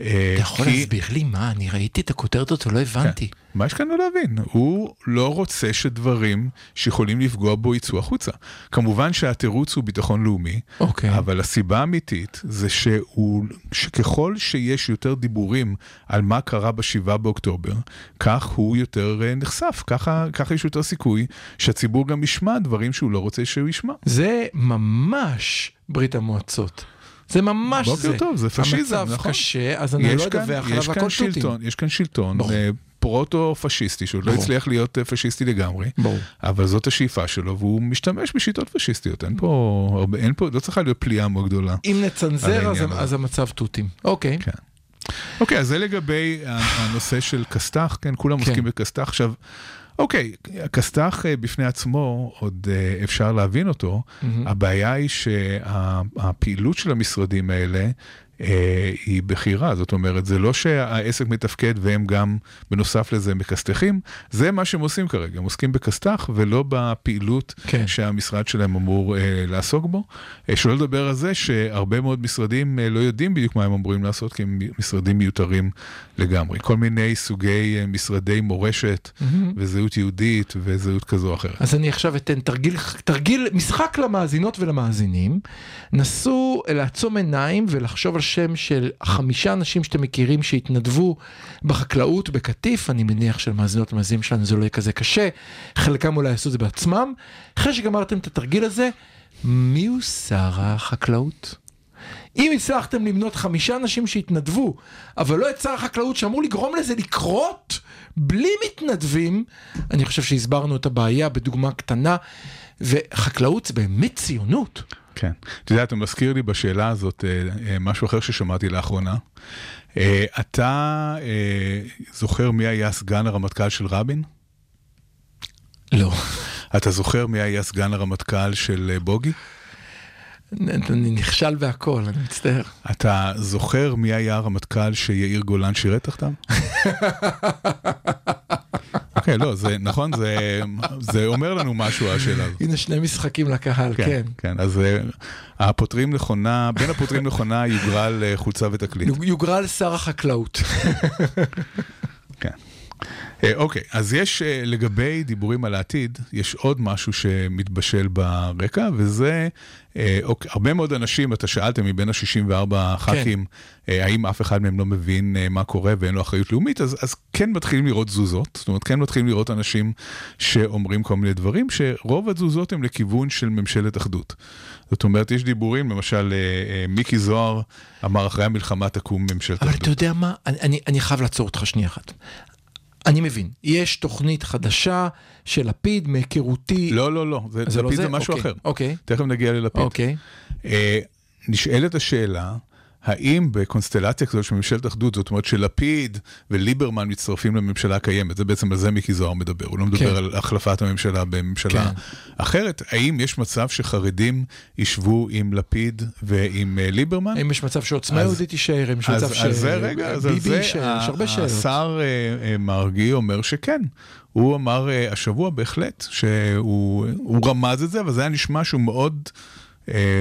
אה,
אתה יכול
כי-
להסביר לי מה? אני ראיתי את הכותרת הזאת, לא הבנתי.
מה יש כאן לא להבין? הוא לא רוצה שדברים שיכולים לפגוע בו יצאו החוצה. כמובן שהתירוץ הוא ביטחון לאומי,
אוקיי.
אבל הסיבה האמיתית זה שהוא, שככל שיש יותר דיבורים על מה קרה בשבעה באוקטובר, כך הוא יותר אה, נחשף, ככה, ככה יש יותר סיכוי שהציבור גם ישמע דברים שהוא לא רוצה שהוא ישמע.
זה ממש ברית המועצות. זה ממש
בוקר
זה.
טוב, זה פשיזם,
המצב
נכון.
קשה, אז אני לא אדווח
יש
עליו הכל תותים.
שלטון, יש כאן שלטון. אה, פרוטו-פשיסטי, שעוד לא. הצליח להיות אה, פשיסטי לגמרי.
ברור.
אבל זאת השאיפה שלו, והוא משתמש בשיטות פשיסטיות, אין פה הרבה, אין פה, לא צריכה להיות פליאה מאוד גדולה.
אם נצנזר, אז-. אז המצב תותים. אוקיי.
כן. אוקיי, אז זה לגבי הנושא של כסת"ח, כן, כולם
כן.
עוסקים בכסת"ח. עכשיו, אוקיי, הכסת"ח אה, בפני עצמו, עוד אה, אפשר להבין אותו, הבעיה היא שהפעילות של המשרדים האלה, היא בכירה, זאת אומרת, זה לא שהעסק מתפקד והם גם בנוסף לזה מכסתחים, זה מה שהם עושים כרגע, הם עוסקים בכסת"ח ולא בפעילות
כן.
שהמשרד שלהם אמור אה, לעסוק בו. אה, שלא לדבר על זה שהרבה מאוד משרדים אה, לא יודעים בדיוק מה הם אמורים לעשות, כי הם משרדים מיותרים לגמרי. כל מיני סוגי אה, משרדי מורשת וזהות יהודית וזהות כזו או אחרת.
אז אני עכשיו אתן תרגיל, תרגיל, משחק למאזינות ולמאזינים. נסו לעצום עיניים ולחשוב על שם של חמישה אנשים שאתם מכירים שהתנדבו בחקלאות בקטיף, אני מניח שלמאזינות ולמאזינים שלנו זה לא יהיה כזה קשה, חלקם אולי יעשו את זה בעצמם. אחרי שגמרתם את התרגיל הזה, מי הוא שר החקלאות? אם הצלחתם למנות חמישה אנשים שהתנדבו, אבל לא את שר החקלאות שאמור לגרום לזה לקרות בלי מתנדבים, אני חושב שהסברנו את הבעיה בדוגמה קטנה, וחקלאות זה באמת ציונות.
כן. אתה יודע, אתה מזכיר לי בשאלה הזאת אה, אה, משהו אחר ששמעתי לאחרונה. אה, אתה זוכר מי היה סגן הרמטכ"ל של רבין?
לא.
אתה זוכר מי היה סגן הרמטכ"ל של בוגי?
אני נכשל בהכל, אני מצטער.
אתה זוכר מי היה הרמטכ"ל שיאיר גולן שירת תחתם? אוקיי, לא, זה נכון, זה, זה אומר לנו משהו השאלה הזאת.
הנה שני משחקים לקהל, כן.
כן, כן, אז אה, הפותרים נכונה, בין הפותרים נכונה יוגרל אה, חולצה ותקליט.
יוגרל שר החקלאות.
כן. אה, אוקיי, אז יש אה, לגבי דיבורים על העתיד, יש עוד משהו שמתבשל ברקע, וזה, אה, אוקיי, הרבה מאוד אנשים, אתה שאלתם מבין ה-64 ח"כים, האם אף אחד מהם לא מבין מה קורה ואין לו אחריות לאומית, אז, אז כן מתחילים לראות תזוזות, זאת אומרת, כן מתחילים לראות אנשים שאומרים כל מיני דברים, שרוב התזוזות הם לכיוון של ממשלת אחדות. זאת אומרת, יש דיבורים, למשל, מיקי זוהר אמר, אחרי המלחמה תקום ממשלת
אבל
אחדות.
אתה יודע מה, אני, אני, אני חייב לעצור אותך שנייה אחת. אני מבין, יש תוכנית חדשה של לפיד מהיכרותי.
לא, לא, לא, זה,
זה לא
לפיד
זה?
זה משהו
אוקיי,
אחר.
אוקיי.
תכף נגיע ללפיד.
אוקיי.
אה, נשאלת השאלה, האם בקונסטלציה כזאת של ממשלת אחדות, זאת אומרת שלפיד וליברמן מצטרפים לממשלה הקיימת, זה בעצם על זה מיקי זוהר מדבר, הוא לא מדבר
כן.
על החלפת הממשלה בממשלה
כן.
אחרת, האם יש מצב שחרדים ישבו עם לפיד ועם אה, ליברמן?
האם יש מצב שעוצמה
אז-
יהודית תישאר? האם יש
אז,
מצב
אז זה רגע, אז על זה?
יש הרבה שאלות.
השר אה, אה, מרגי אומר שכן. הוא אמר השבוע בהחלט שהוא הוא רמז את זה, אבל זה היה נשמע שהוא מאוד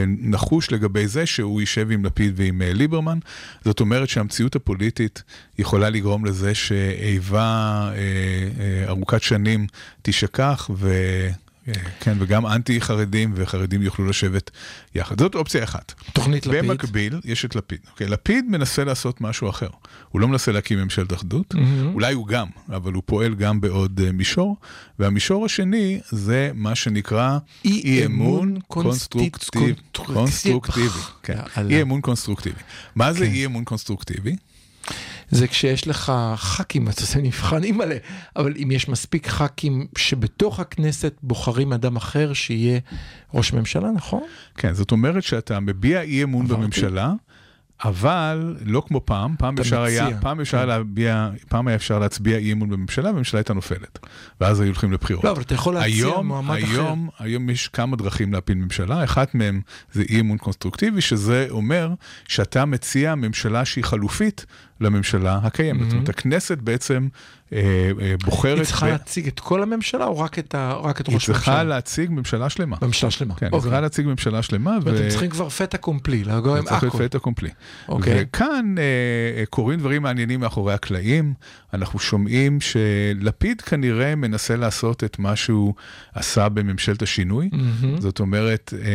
נחוש לגבי זה שהוא יישב עם לפיד ועם אה, ליברמן. זאת אומרת שהמציאות הפוליטית יכולה לגרום לזה שאיבה אה, אה, ארוכת שנים תישכח ו... אה, כן, וגם אנטי חרדים וחרדים יוכלו לשבת יחד. זאת אופציה אחת.
תוכנית לפיד.
במקביל, יש את לפיד. אוקיי, לפיד מנסה לעשות משהו אחר. הוא לא מנסה להקים ממשלת אחדות,
מהמם.
אולי הוא גם, אבל הוא פועל גם בעוד uh, מישור. והמישור השני זה מה שנקרא
אי
אמון קונסטרוקטיבי. כן.
יאללה.
אי אמון קונסטרוקטיבי. מה זה
כן.
אי אמון קונסטרוקטיבי?
זה כשיש לך ח"כים, אתה עושה מבחנים מלא, אבל אם יש מספיק ח"כים שבתוך הכנסת בוחרים אדם אחר שיהיה ראש ממשלה, נכון?
כן, זאת אומרת שאתה מביע אי אמון. בממשלה, אבל לא כמו פעם, פעם אפשר היה, פעם אפשר
כן.
להביע, פעם היה אפשר להצביע אי אמון בממשלה, והממשלה הייתה נופלת. ואז היו הולכים לבחירות.
לא, אבל אתה יכול להציע
היום,
מועמד אחר.
היום, היום יש כמה דרכים להפיל ממשלה, אחת מהן זה אי אמון קונסטרוקטיבי, שזה אומר שאתה מציע ממשלה שהיא חלופית לממשלה הקיימת. זאת אומרת, הכנסת בעצם אה, אה, בוחרת...
היא צריכה
ב-
להציג את כל הממשלה או רק את, ה... רק את
היא
ראש
צריכה
הממשלה?
להציג ממשלה שלמה.
בממשלה שלמה.
כן, היא
אוקיי.
צריכה להציג ממשלה שלמה.
ואתם
ו-
צריכים כבר פטה קומפלי, לגור עם
צריך
הכל.
לפייט הקומפלי.
אוקיי.
וכאן אה, אה, קורים דברים מעניינים מאחורי הקלעים. אנחנו שומעים שלפיד כנראה מנסה לעשות את מה שהוא עשה בממשלת השינוי.
מהמם.
זאת אומרת, אה,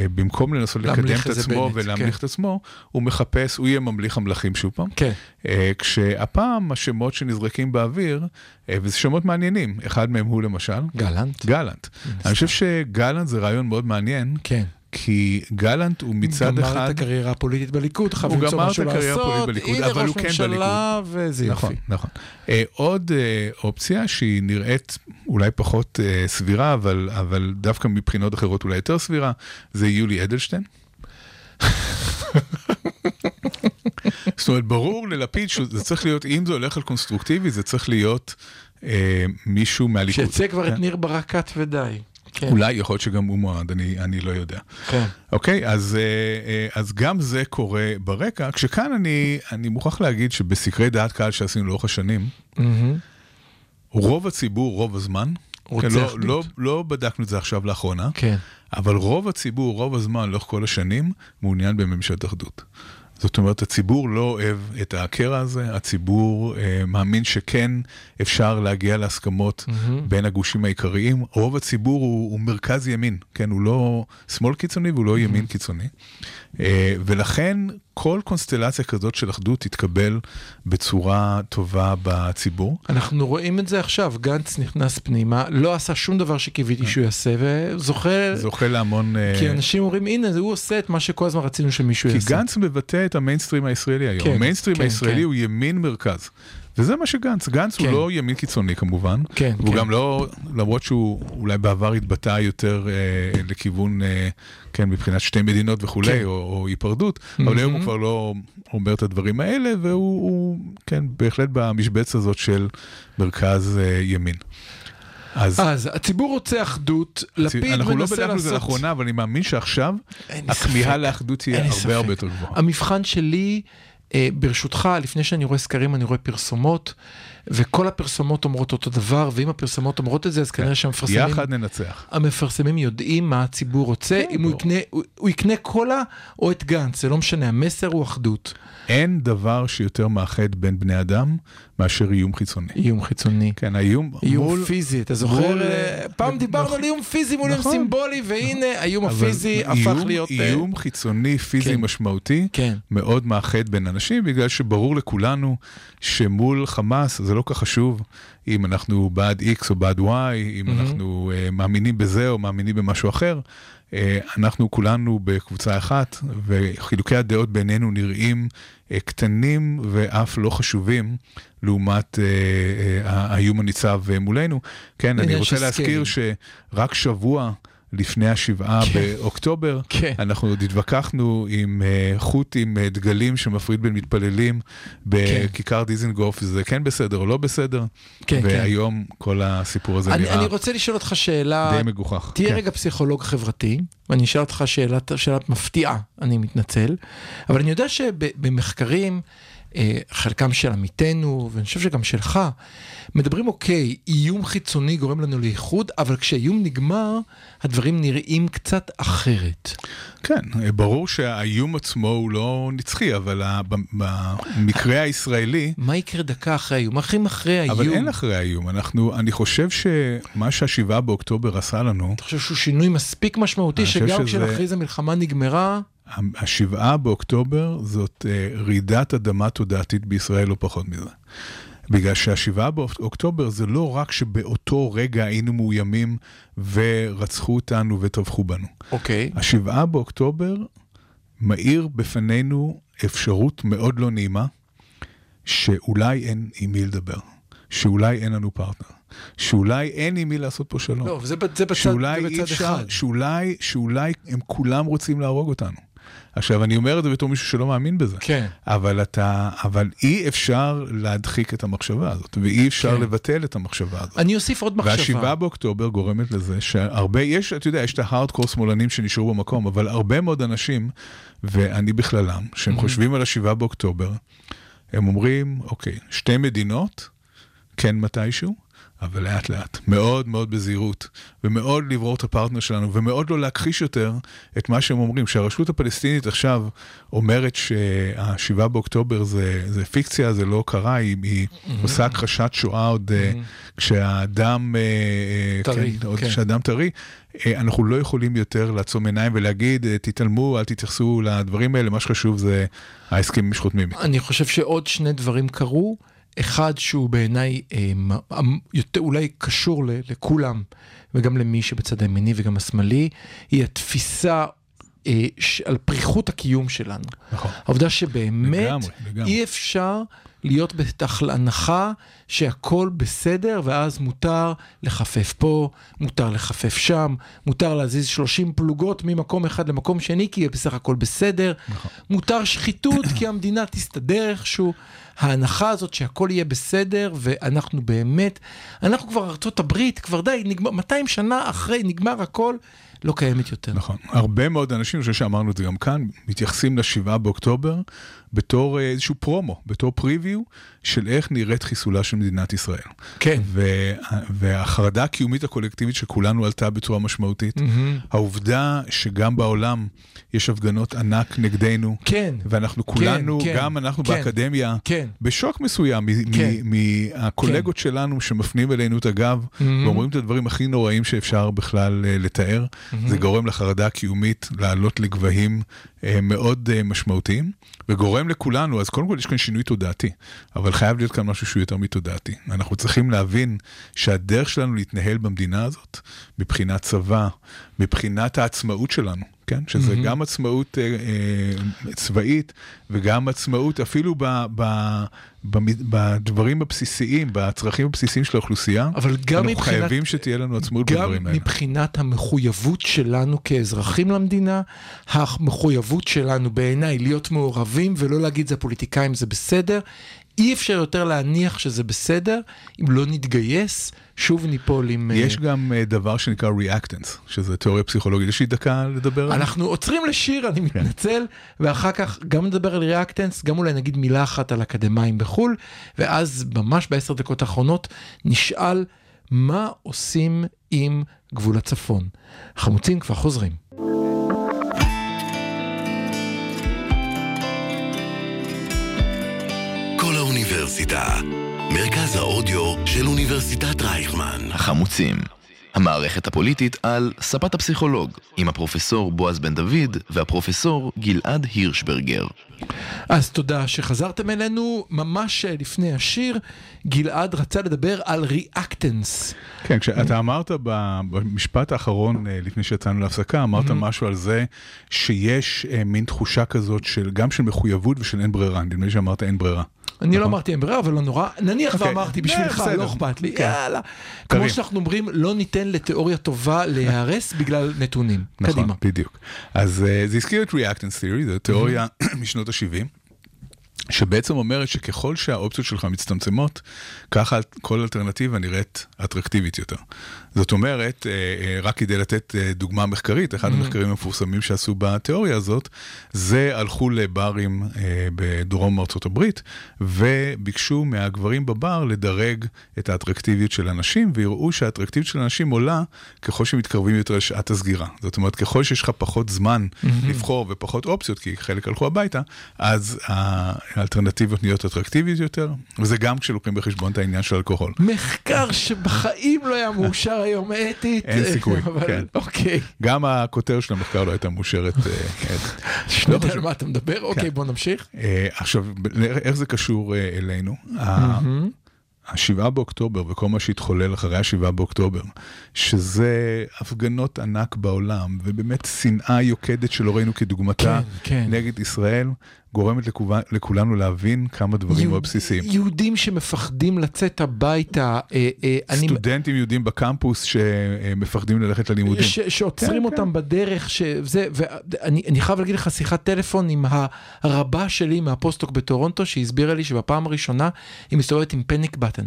אה, במקום לנסות לקדם את עצמו
בנט,
ולהמליך
כן.
את עצמו, הוא מחפש, הוא יהיה ממליך המלכים שוב פעם.
כן.
אה, כשהפעם השמות שנזרקים באוויר, אה, וזה שמות מעניינים, אחד מהם הוא למשל,
גלנט.
גלנט. אני חושב שגלנט זה רעיון מאוד מעניין,
כן.
כי גלנט הוא מצד
גמר
אחד...
את הקריירה הפוליטית בליכוד, חייב
הוא
למצוא
גמר את
משהו
הקריירה
לעשות,
הפוליטית בליכוד,
הנה
אבל
ראש
הוא כן
ממשלה, וזה
נכון,
יופי.
נכון. אה, עוד אופציה שהיא נראית אולי פחות סבירה, אבל, אבל דווקא מבחינות אחרות אולי יותר סבירה, זה יולי אדלשטיין. זאת אומרת, ברור ללפיד שזה צריך להיות, אם זה הולך על קונסטרוקטיבי, זה צריך להיות אה, מישהו מהליכוד.
שיצא כבר את
כן.
ניר ברקת ודי. כן.
אולי יכול להיות שגם הוא מועד, אני, אני לא יודע.
כן.
אוקיי, אז, אה, אה, אז גם זה קורה ברקע, כשכאן אני, אני מוכרח להגיד שבסקרי דעת קהל שעשינו לאורך השנים,
מהמם.
רוב הציבור, רוב הזמן, כן, לא. לא, לא בדקנו את זה עכשיו לאחרונה,
כן.
אבל רוב הציבור, רוב הזמן, לאורך כל השנים, מעוניין בממשלת אחדות. זאת אומרת, הציבור לא אוהב את הקרע הזה, הציבור אה, מאמין שכן אפשר להגיע להסכמות
מהמם.
בין הגושים העיקריים. רוב הציבור הוא, הוא מרכז ימין, כן, הוא לא שמאל קיצוני והוא לא ימין קיצוני. אה, ולכן כל קונסטלציה כזאת של אחדות תתקבל בצורה טובה בציבור.
אנחנו רואים את זה עכשיו, גנץ נכנס פנימה, לא עשה שום דבר שקיוויתי שהוא יעשה, וזוכה,
זוכה להמון... אה,
כי אנשים אומרים, הנה, הוא עושה את מה שכל הזמן רצינו שמישהו
כי
יעשה.
גנץ מבטא את המיינסטרים הישראלי היום.
כן,
המיינסטרים
כן,
הישראלי
כן.
הוא ימין מרכז. וזה מה שגנץ, גנץ
כן.
הוא לא ימין קיצוני כמובן,
כן,
והוא
כן.
גם לא, למרות שהוא אולי בעבר התבטא יותר אה, לכיוון, אה, כן, מבחינת שתי מדינות וכולי,
כן.
או, או היפרדות, אבל היום הוא כבר לא אומר את הדברים האלה, והוא, הוא, כן, בהחלט במשבצת הזאת של מרכז אה, ימין. אז
אז הציבור רוצה אחדות, לפיד
אנחנו לא
מנסה
בדקנו את זה
לעשות...
לאחרונה, אבל אני מאמין שעכשיו הכמיהה. לאחדות תהיה הרבה
ספק.
הרבה יותר גבוהה.
המבחן שלי, ברשותך, לפני שאני רואה סקרים, אני רואה פרסומות, וכל הפרסומות אומרות אותו דבר, ואם הפרסומות אומרות את זה, אז כנראה שהמפרסמים...
כן. יחד ננצח.
המפרסמים יודעים מה הציבור רוצה,
כן,
אם הוא. יקנה, הוא, הוא יקנה קולה או את גנץ, זה לא משנה, המסר הוא אחדות.
אין דבר שיותר מאחד בין בני אדם מאשר איום חיצוני.
איום חיצוני.
כן, האיום
איום
מול...
פיזי, אתה זוכר?
מול,
אה,
אה,
פעם דיברנו
נכון.
על איום פיזי מול איום
נכון.
סימבולי, והנה האיום
אבל
הפיזי הפך
איום-
להיות... אה,
איום חיצוני פיזי
כן.
משמעותי
כן.
מאוד מאחד בין אנשים, בגלל שברור לכולנו שמול חמאס זה לא כך חשוב אם אנחנו בעד X או בעד Y, אם
מהמם.
אנחנו uh, מאמינים בזה או מאמינים במשהו אחר. Uh, אנחנו כולנו בקבוצה אחת, וחילוקי הדעות בינינו נראים uh, קטנים ואף לא חשובים לעומת uh, האיום הניצב מולנו. כן, אני רוצה להזכיר שרק שבוע לפני השבעה באוקטובר,
כן.
אנחנו עוד התווכחנו עם uh, חוט עם uh, דגלים שמפריד בין מתפללים בכיכר דיזנגוף, זה כן בסדר או לא בסדר,
כן, כן.
והיום כל הסיפור הזה
אני,
נראה
אני רוצה לשאול אותך שאלה,
די מגוחך.
תהיה
כן.
רגע פסיכולוג חברתי, ואני אשאל אותך שאלת, שאלת מפתיעה, אני מתנצל, אבל אני יודע שבמחקרים, אה, חלקם של עמיתינו, ואני חושב שגם שלך, מדברים אוקיי, איום חיצוני גורם לנו לאיחוד, אבל כשהאיום נגמר, הדברים נראים קצת אחרת.
כן, ברור שהאיום עצמו הוא לא נצחי, אבל במקרה הישראלי,
מה יקרה דקה אחרי האיום? מה אחרי אחרי האיום?
אבל אין אחרי האיום. אנחנו, אני חושב שמה שהשבעה באוקטובר עשה לנו,
אתה חושב שהוא שינוי מספיק משמעותי, שגם
שזה-
כשנכריז המלחמה נגמרה,
השבעה באוקטובר זאת אה, רעידת אדמה תודעתית בישראל, לא פחות מזה. בגלל שהשבעה באוקטובר זה לא רק שבאותו רגע היינו מאוימים ורצחו אותנו וטבחו בנו.
אוקיי.
השבעה באוקטובר מאיר בפנינו אפשרות מאוד לא נעימה, שאולי אין עם מי לדבר, שאולי אין לנו פרטנר, שאולי אין עם מי לעשות פה שלום.
לא, זה, בצד,
שאולי
זה בצד
אפשר,
אחד.
שאולי, שאולי הם כולם רוצים להרוג אותנו. עכשיו, אני אומר את זה בתור מישהו שלא מאמין בזה.
כן.
אבל אתה, אבל אי אפשר להדחיק את המחשבה הזאת, ואי אפשר
כן.
לבטל את המחשבה הזאת.
אני אוסיף עוד מחשבה.
והשבעה באוקטובר גורמת לזה שהרבה, יש, אתה יודע, יש את ההארדקור שמאלנים שנשארו במקום, אבל הרבה מאוד אנשים, ואני בכללם, שהם חושבים על השבעה באוקטובר, הם אומרים, אוקיי, שתי מדינות, כן מתישהו, אבל לאט לאט, מאוד מאוד בזהירות, ומאוד לברור את הפרטנר שלנו, ומאוד לא להכחיש יותר את מה שהם אומרים, שהרשות הפלסטינית עכשיו אומרת שהשבעה באוקטובר זה, זה פיקציה, זה לא קרה, היא, היא עושה הכחשת שואה עוד אה, כשהדם, אה, אה,
טרי,
כן, עוד
כן.
כשהדם טרי. אנחנו לא יכולים יותר לעצום עיניים ולהגיד, תתעלמו, אל תתייחסו לדברים האלה, מה שחשוב זה ההסכמים שחותמים.
אני חושב שעוד שני דברים קרו. אחד שהוא בעיניי אה, יותר אולי קשור ל- לכולם, וגם למי שבצד הימיני וגם השמאלי, היא התפיסה אה, ש- על פריחות הקיום שלנו.
נכון.
העובדה שבאמת
לגמרי, לגמרי.
אי אפשר להיות הנחה שהכל בסדר ואז מותר לחפף פה, מותר לחפף שם, מותר להזיז 30 פלוגות ממקום אחד למקום שני כי בסך הכל בסדר,
נכון.
מותר שחיתות כי המדינה תסתדר איכשהו. ההנחה הזאת שהכל יהיה בסדר ואנחנו באמת, אנחנו כבר ארצות הברית, כבר די, נגמר, 200 שנה אחרי נגמר הכל, לא קיימת יותר.
נכון. הרבה מאוד אנשים, אני חושב שאמרנו את זה גם כאן, מתייחסים לשבעה באוקטובר בתור אה, איזשהו פרומו, בתור פריוויו של איך נראית חיסולה של מדינת ישראל.
כן.
והחרדה הקיומית הקולקטיבית שכולנו עלתה בצורה משמעותית.
מהמם.
העובדה שגם בעולם יש הפגנות ענק נגדנו.
כן.
ואנחנו כולנו,
כן,
גם אנחנו
כן,
באקדמיה,
כן.
בשוק מסוים מ-
כן.
מהקולגות שלנו שמפנים אלינו את הגב
מהמם.
ואומרים את הדברים הכי נוראים שאפשר בכלל אה, לתאר. זה גורם לחרדה הקיומית לעלות לגבהים מאוד אה, משמעותיים, וגורם לכולנו, אז קודם כל יש כאן שינוי תודעתי, אבל חייב להיות כאן משהו שהוא יותר מתודעתי. אנחנו צריכים להבין שהדרך שלנו להתנהל במדינה הזאת, מבחינת צבא, מבחינת העצמאות שלנו, כן? שזה גם עצמאות אה, אה, צבאית וגם עצמאות אפילו ב, ב, ב, בדברים הבסיסיים, בצרכים הבסיסיים של האוכלוסייה.
אבל גם
אנחנו
מבחינת-
חייבים שתהיה לנו עצמאות
גם
בדברים האלה.
מבחינת המחויבות שלנו כאזרחים למדינה, המחויבות שלנו בעיניי להיות מעורבים ולא להגיד זה הפוליטיקאים זה בסדר. אי אפשר יותר להניח שזה בסדר, אם לא נתגייס, שוב ניפול עם... אה,
יש גם אה, דבר שנקרא reactance, שזה תיאוריה פסיכולוגית. יש לי דקה לדבר על זה?
אנחנו עוצרים לשיר, אני
כן.
מתנצל, ואחר כך גם נדבר על ריאקטנס, גם אולי נגיד מילה אחת על אקדמאים בחו"ל, ואז ממש בעשר דקות האחרונות נשאל מה עושים עם גבול הצפון. החמוצים כבר חוזרים.
כל האוניברסיטה. מרכז האודיו של אוניברסיטת רייכמן.
החמוצים. המערכת הפוליטית על ספת הפסיכולוג, עם הפרופסור בועז בן דוד והפרופסור גלעד הירשברגר.
אז תודה שחזרתם אלינו. ממש לפני השיר, גלעד רצה לדבר על ריאקטנס.
כן, כשאתה אמרת במשפט האחרון, אה, לפני שיצאנו להפסקה, אמרת משהו על זה שיש אה, מין תחושה כזאת של גם של מחויבות ושל אין ברירה. נדמה לי שאמרת אין ברירה.
אני לא
נכון.
אמרתי אין ברירה, אבל לא נורא. נניח
אוקיי.
ואמרתי
אה,
בשבילך. לא אכפת לי,
כן.
יאללה. כמו. שאנחנו אומרים, לא ניתן לתיאוריה טובה להיהרס בגלל נתונים.
נכון. בדיוק. אז uh, זה הזכיר את reactance theory, זו תיאוריה משנות ה-70. שבעצם אומרת שככל שהאופציות שלך מצטמצמות, ככה כל אלטרנטיבה נראית אטרקטיבית יותר. זאת אומרת, אה, אה, רק כדי לתת אה, דוגמה מחקרית, אחד המחקרים המפורסמים שעשו בתיאוריה הזאת, זה הלכו לברים בדרום ארצות הברית, וביקשו מהגברים בבר לדרג את האטרקטיביות של הנשים, ויראו שהאטרקטיביות של הנשים עולה ככל שמתקרבים יותר לשעת הסגירה. זאת אומרת, ככל שיש לך פחות זמן לבחור ופחות אופציות, כי חלק הלכו הביתה, אז האלטרנטיבות נהיות אטרקטיביות יותר, וזה גם כשלוקחים בחשבון את העניין של אלכוהול.
מחקר שבחיים לא היה מאושר היום אתית.
אין סיכוי, כן.
אוקיי.
גם הכותר של המחקר לא הייתה מאושרת. אה, אתית.
לא יודע על מה אתה מדבר, אוקיי בוא נמשיך.
אה, עכשיו, איך זה קשור אה, אלינו? השבעה באוקטובר וכל מה שהתחולל אחרי השבעה באוקטובר, שזה הפגנות ענק בעולם, ובאמת שנאה יוקדת שלא ראינו כדוגמתה
כן, כן.
נגד ישראל, גורמת לכו- לכולנו להבין כמה דברים מאוד בסיסיים.
יהודים שמפחדים לצאת הביתה, אה, אה, אני...
סטודנטים יהודים בקמפוס שמפחדים ללכת ללימודים.
ש, שעוצרים
כן,
אותם בדרך, שזה, ואני אני חייב להגיד לך שיחת טלפון עם הרבה שלי מהפוסט-דוק בטורונטו, שהסבירה לי שבפעם הראשונה היא מסתובבת עם פניק בטן.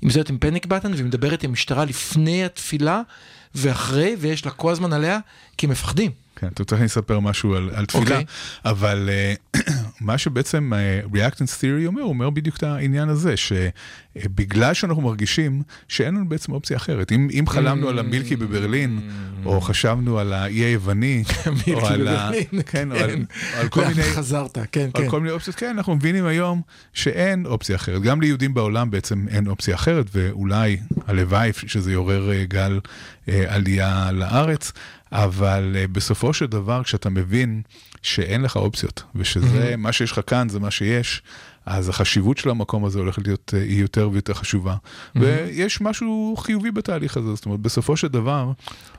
היא מסתובבת עם פניק בטן והיא מדברת עם המשטרה לפני התפילה ואחרי, ויש לה כל הזמן עליה, כי הם מפחדים.
כן, אתה רוצה שאני אספר משהו על, על תפילה,
אוקיי.
אבל uh, מה שבעצם uh, reactance theory אומר, הוא אומר בדיוק את העניין הזה, שבגלל שאנחנו מרגישים שאין לנו בעצם אופציה אחרת. אם, אם חלמנו על המילקי בברלין, או חשבנו על האי היווני, או על, ה... כן, או על,
כן.
על כל מיני...
חזרת, כן,
על
כן.
כל מיני אופציות, כן, אנחנו מבינים היום שאין אופציה אחרת. גם ליהודים בעולם בעצם אין אופציה אחרת, ואולי הלוואי שזה יעורר אה, גל אה, עלייה לארץ, אבל אה, בסופו של דבר, כשאתה מבין שאין לך אופציות, ושזה, מה שיש לך כאן זה מה שיש, אז החשיבות של המקום הזה הולכת להיות, אה, היא יותר ויותר חשובה. ויש משהו חיובי בתהליך הזה, זאת אומרת, בסופו של דבר,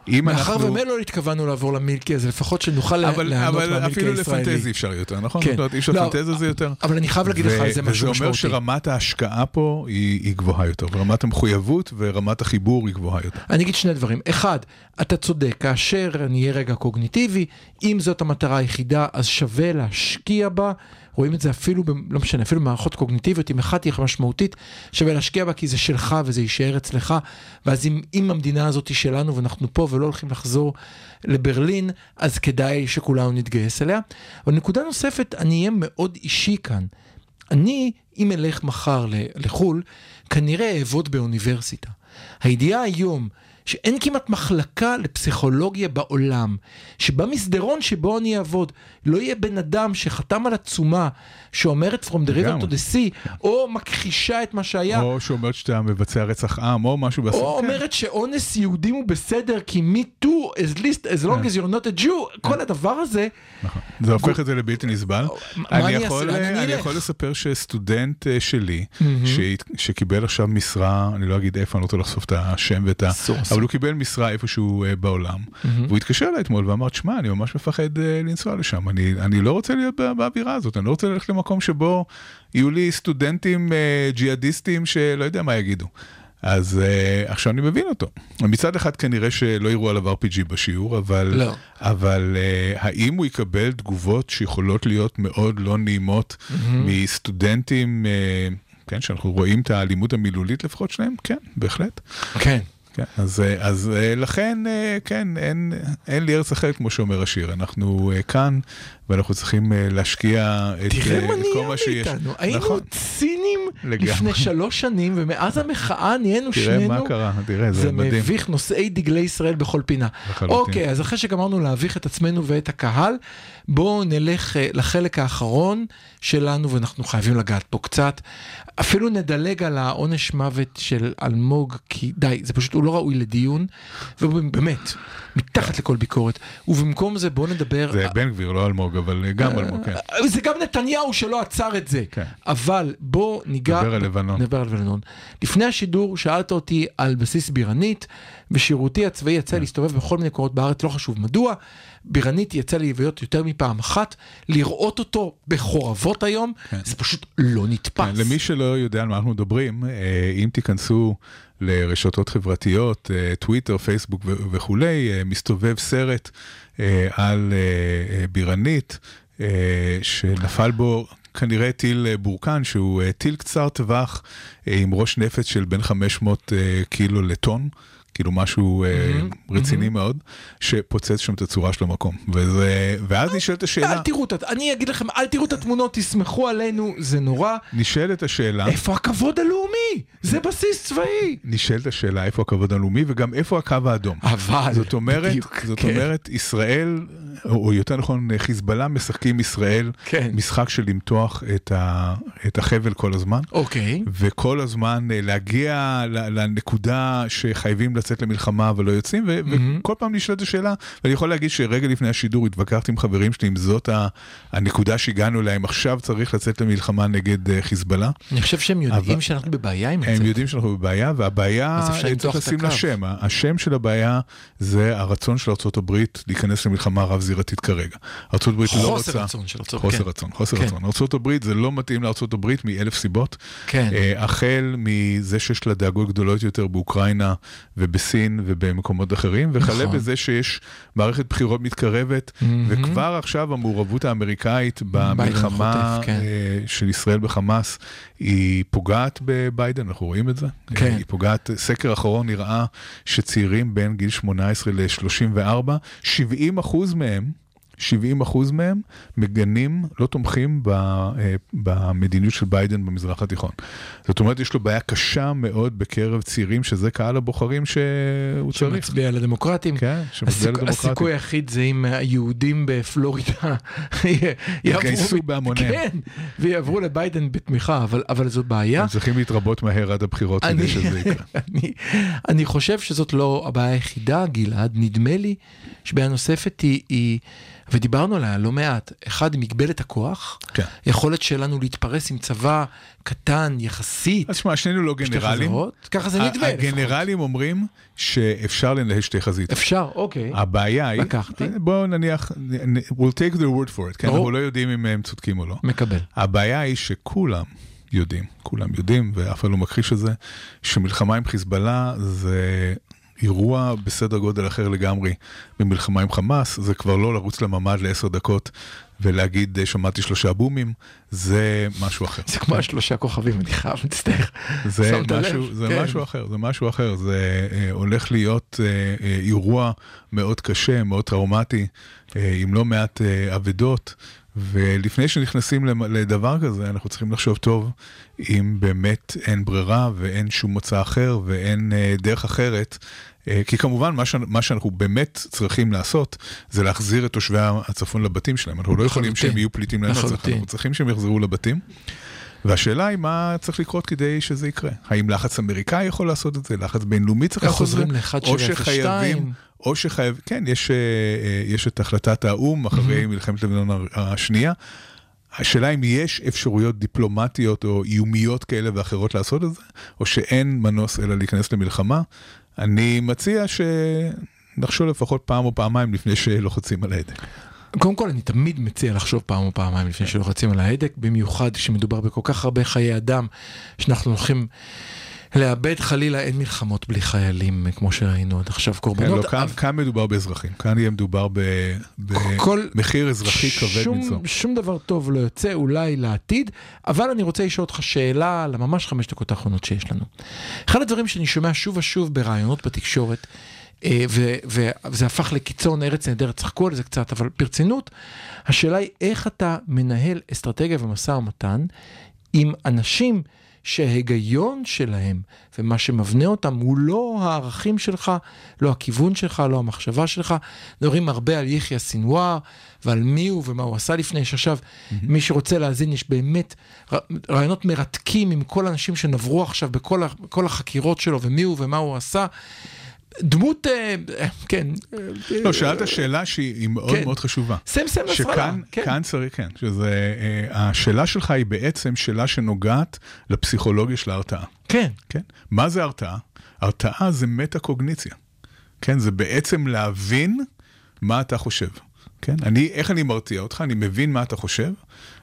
אם אנחנו...
מאחר ומילא לא התכוונו לעבור למילקי, אז לפחות שנוכל
אבל,
ליהנות
אבל
מהמילקי
אפילו
הישראלי.
לפנטזי אפשר יותר, נכון?
כן.
זאת אומרת, אי אפשר
לא,
לפנטז על זה יותר.
אבל אני חייב להגיד לך על זה משהו
וזה אומר
משמעותי.
שרמת ההשקעה פה היא, היא גבוהה יותר, ורמת המחויבות ורמת החיבור היא גבוהה יותר.
אני אגיד שני דברים. אחד, אתה צודק, כאשר אני אהיה רגע קוגניטיבי, אם זאת המטרה היחידה, אז שווה להשקיע בה. רואים את זה אפילו, ב, לא משנה, אפילו במערכות קוגניטיביות, אם אחת תהיה משמעותית, שווה להשקיע בה כי זה שלך וזה יישאר אצלך. ואז אם, אם המדינה הזאת היא שלנו ואנחנו פה ולא הולכים לחזור לברלין, אז כדאי שכולנו נתגייס אליה. אבל נקודה נוספת, אני אהיה מאוד אישי כאן. אני, אם אלך מחר לחו"ל, כנראה אעבוד באוניברסיטה. הידיעה היום שאין כמעט מחלקה לפסיכולוגיה בעולם, שבמסדרון שבו אני אעבוד, לא יהיה בן אדם שחתם על עצומה שאומרת From the river to the sea, או מכחישה את מה שהיה,
או שאומרת שאתה מבצע רצח עם, או משהו בסדר.
או אומרת שאונס יהודים הוא בסדר, כי me too, as least, as long as you're not a Jew, כל הדבר הזה,
נכון. זה הופך את זה לבלתי נסבל. אני יכול, לספר שסטודנט אה, שלי, שקיבל עכשיו משרה, אני לא אגיד איפה, אני לא רוצה לחשוף את השם ואת ה... אבל הוא קיבל משרה איפשהו אה, בעולם, והוא התקשר אליי אתמול ואמר, תשמע, אני ממש מפחד אה, לנסוע לשם, אני לא רוצה להיות בא- באווירה הזאת, אני לא רוצה ללכת למקום שבו יהיו לי סטודנטים ג'יהאדיסטים שלא יודע מה יגידו. אז uh, עכשיו אני מבין אותו. מצד אחד כנראה שלא יראו עליו RPG בשיעור, אבל,
לא.
אבל uh, האם הוא יקבל תגובות שיכולות להיות מאוד לא נעימות mm-hmm. מסטודנטים, uh, כן, שאנחנו רואים את האלימות המילולית לפחות שלהם? כן, בהחלט.
כן.
כן, אז, אז לכן, כן, אין, אין לי ארץ אחרת, כמו שאומר השיר. אנחנו כאן, ואנחנו צריכים להשקיע את, את כל מה שיש.
תראה מה נהיה מאיתנו, היינו נכון. צינים לגמרי. לפני שלוש שנים, ומאז המחאה נהיינו
תראה
שנינו.
תראה מה קרה, תראה, זה, זה מדהים.
זה מביך, נושאי דגלי ישראל בכל פינה. לחלוטין. אוקיי, אז אחרי שגמרנו להביך את עצמנו ואת הקהל, בואו נלך לחלק האחרון שלנו, ואנחנו חייבים לגעת פה קצת. אפילו נדלג על העונש מוות של אלמוג, כי די, זה פשוט, הוא לא ראוי לדיון, ובאמת, מתחת לכל ביקורת. ובמקום זה בואו נדבר...
זה בן גביר, לא אלמוג, אבל גם אלמוג, כן.
זה גם נתניהו שלא עצר את זה. כן. אבל בואו ניגע...
נדבר על לבנון.
נדבר על לבנון. לפני השידור שאלת אותי על בסיס בירנית, בשירותי הצבאי יצא
כן.
להסתובב בכל מיני קורות בארץ, לא חשוב מדוע. בירנית יצא לי להיות יותר מפעם אחת, לראות אותו בחורבות היום, כן. זה פשוט לא נתפס. כן,
למי שלא יודע על מה אנחנו מדברים, אה, אם תיכנסו לרשתות חברתיות, אה, טוויטר, פייסבוק וכולי, אה, מסתובב סרט על בירנית, שנפל בו כנראה טיל בורקן, שהוא טיל קצר טווח עם ראש נפץ של בין 500 קילו לטון. כאילו משהו mm-hmm, רציני mm-hmm. מאוד, שפוצץ שם את הצורה של המקום. וזה, ואז נשאלת השאלה...
אל תראו, אני אגיד לכם, אל תראו את התמונות, תסמכו עלינו, זה נורא.
נשאלת השאלה...
איפה הכבוד הלאומי? זה בסיס צבאי.
נשאלת השאלה איפה הכבוד הלאומי, וגם איפה הקו האדום.
אבל,
זאת אומרת, בדיוק, זאת כן. אומרת, ישראל, או יותר נכון, חיזבאללה משחקים ישראל, כן. משחק של למתוח את, ה, את החבל כל הזמן.
אוקיי.
וכל הזמן להגיע לנקודה שחייבים לצאת למלחמה ולא יוצאים, ו- mm-hmm. וכל פעם נשאלת השאלה, ואני יכול להגיד שרגע לפני השידור התווכחתי עם חברים שלי אם זאת הנקודה שהגענו אליה, אם עכשיו צריך לצאת למלחמה נגד uh, חיזבאללה.
אני חושב שהם יודעים אבל... שאנחנו בבעיה עם
זה. הם יודעים שאנחנו בבעיה, והבעיה, צריך לשים לה שם, השם של הבעיה זה הרצון של ארה"ב להיכנס למלחמה רב-זירתית כרגע. ארה"ב לא רוצה...
חוסר רצון של
ארה"ב. חוסר כן. רצון, חוסר כן. רצון. ארה"ב זה לא מתאים לארה"ב מאלף סיבות.
כן.
Uh, החל מזה שיש לה דאגות גדולות יותר באוקראינה בסין ובמקומות אחרים, וכלה נכון. בזה שיש מערכת בחירות מתקרבת, mm-hmm. וכבר עכשיו המעורבות האמריקאית במלחמה חוטף, כן. אה, של ישראל בחמאס, היא פוגעת בביידן, אנחנו רואים את זה.
כן.
היא פוגעת, סקר אחרון נראה שצעירים בין גיל 18 ל-34, 70 אחוז מהם, 70 אחוז מהם מגנים, לא תומכים אה, במדיניות של ביידן במזרח התיכון. זאת אומרת, יש לו בעיה קשה מאוד בקרב צעירים, שזה קהל הבוחרים שהוא צריך.
שמצביע לדמוקרטים.
כן, שמצביע לדמוקרטים.
הסיכוי היחיד זה אם היהודים בפלורידה
יגייסו בהמוניהם.
כן, ויעברו לביידן בתמיכה, אבל, אבל זו בעיה.
הם צריכים להתרבות מהר עד הבחירות כדי שזה יקרה.
אני, אני חושב שזאת לא הבעיה היחידה, גלעד. נדמה לי שבעיה נוספת היא... היא ודיברנו עליה לא מעט. אחד, מגבלת הכוח,
כן.
יכולת שלנו להתפרס עם צבא קטן יחסית.
אז שמע, שנינו לא גנרלים.
ככה זה נדמה.
הגנרלים אומרים שאפשר לנהל שתי חזיתות.
אפשר, אוקיי.
הבעיה היא,
לקחתי.
בואו נניח, we'll take the word for it, כן, אנחנו לא יודעים אם הם צודקים או לא.
מקבל.
הבעיה היא שכולם יודעים, כולם יודעים, ואף אחד לא מכחיש את זה, שמלחמה עם חיזבאללה זה אירוע בסדר גודל אחר לגמרי ממלחמה עם חמאס, זה כבר לא לרוץ לממ"ד לעשר דקות ולהגיד שמעתי שלושה בומים, זה משהו אחר.
זה כמו השלושה כוכבים, אני חייב להצטער.
זה, משהו, זה כן. משהו אחר, זה משהו אחר, זה אה, הולך להיות אה, אה, אירוע מאוד קשה, מאוד טראומטי, אה, עם לא מעט אה, אבדות. ולפני שנכנסים לדבר כזה, אנחנו צריכים לחשוב טוב אם באמת אין ברירה ואין שום מוצא אחר ואין אה, דרך אחרת. אה, כי כמובן, מה, ש... מה שאנחנו באמת צריכים לעשות, זה להחזיר את תושבי הצפון לבתים שלהם. אנחנו לא יכולים שהם יהיו פליטים לנצח, אנחנו צריכים שהם יחזרו לבתים. והשאלה היא מה צריך לקרות כדי שזה יקרה. האם לחץ אמריקאי יכול לעשות את זה? לחץ בינלאומי צריך לעשות את זה? או שחייבים, או שחייבים, כן, יש, אה, אה, יש את החלטת האו"ם אחרי mm-hmm. מלחמת לבנון השנייה. השאלה אם יש אפשרויות דיפלומטיות או איומיות כאלה ואחרות לעשות את זה, או שאין מנוס אלא להיכנס למלחמה. אני מציע שנחשוב לפחות פעם או פעמיים לפני שלוחצים על ההדק.
קודם כל אני תמיד מציע לחשוב פעם או פעמיים לפני שלוחצים על ההדק, במיוחד כשמדובר בכל כך הרבה חיי אדם שאנחנו הולכים לאבד חלילה אין מלחמות בלי חיילים, כמו שראינו עד עכשיו,
כן,
קורבנות.
לא, כאן,
אבל-
כאן מדובר באזרחים, כאן יהיה מדובר
כל-
במחיר אזרחי כבד מנשוא.
שום דבר טוב לא יוצא אולי לעתיד, אבל אני רוצה לשאול אותך שאלה לממש חמש דקות האחרונות שיש לנו. אחד הדברים שאני שומע שוב ושוב בראיונות בתקשורת, אה, וזה הפך לקיצון ארץ נהדרת, צחקו על זה קצת, אבל ברצינות, השאלה היא איך אתה מנהל אסטרטגיה ומשא ומתן עם אנשים שההיגיון שלהם ומה שמבנה אותם הוא לא הערכים שלך, לא הכיוון שלך, לא המחשבה שלך. מדברים הרבה על יחיא סינואר ועל מי הוא ומה הוא עשה לפני, יש עכשיו, מי שרוצה להאזין, יש באמת רעיונות מרתקים עם כל האנשים שנברו עכשיו בכל החקירות שלו ומי הוא ומה הוא עשה. דמות, אה, אה, כן.
לא, שאלת שאלה שהיא מאוד
כן.
מאוד חשובה.
סם סם נסראללה.
שכאן,
כן.
כאן צריך, כן, שזה, אה, השאלה שלך היא בעצם שאלה שנוגעת לפסיכולוגיה של ההרתעה.
כן.
כן? מה זה הרתעה? הרתעה זה מטה-קוגניציה. כן? זה בעצם להבין מה אתה חושב. כן? אני, איך אני מרתיע אותך? אני מבין מה אתה חושב,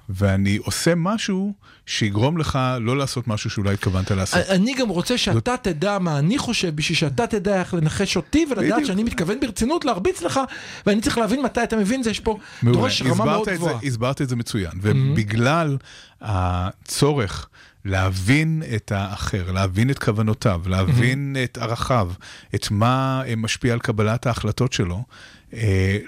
ואני עושה משהו שיגרום לך לא לעשות משהו שאולי התכוונת לעשות.
אני גם רוצה שאתה תדע מה אני חושב, בשביל שאתה תדע איך לנחש אותי, ולדעת
בדיוק.
שאני מתכוון ברצינות להרביץ לך, ואני צריך להבין מתי אתה מבין זה, יש פה
מעולה.
דורש רמה מאוד גבוהה.
הסברת את זה מצוין, ובגלל הצורך להבין את האחר, להבין את כוונותיו, להבין את ערכיו, את מה משפיע על קבלת ההחלטות שלו,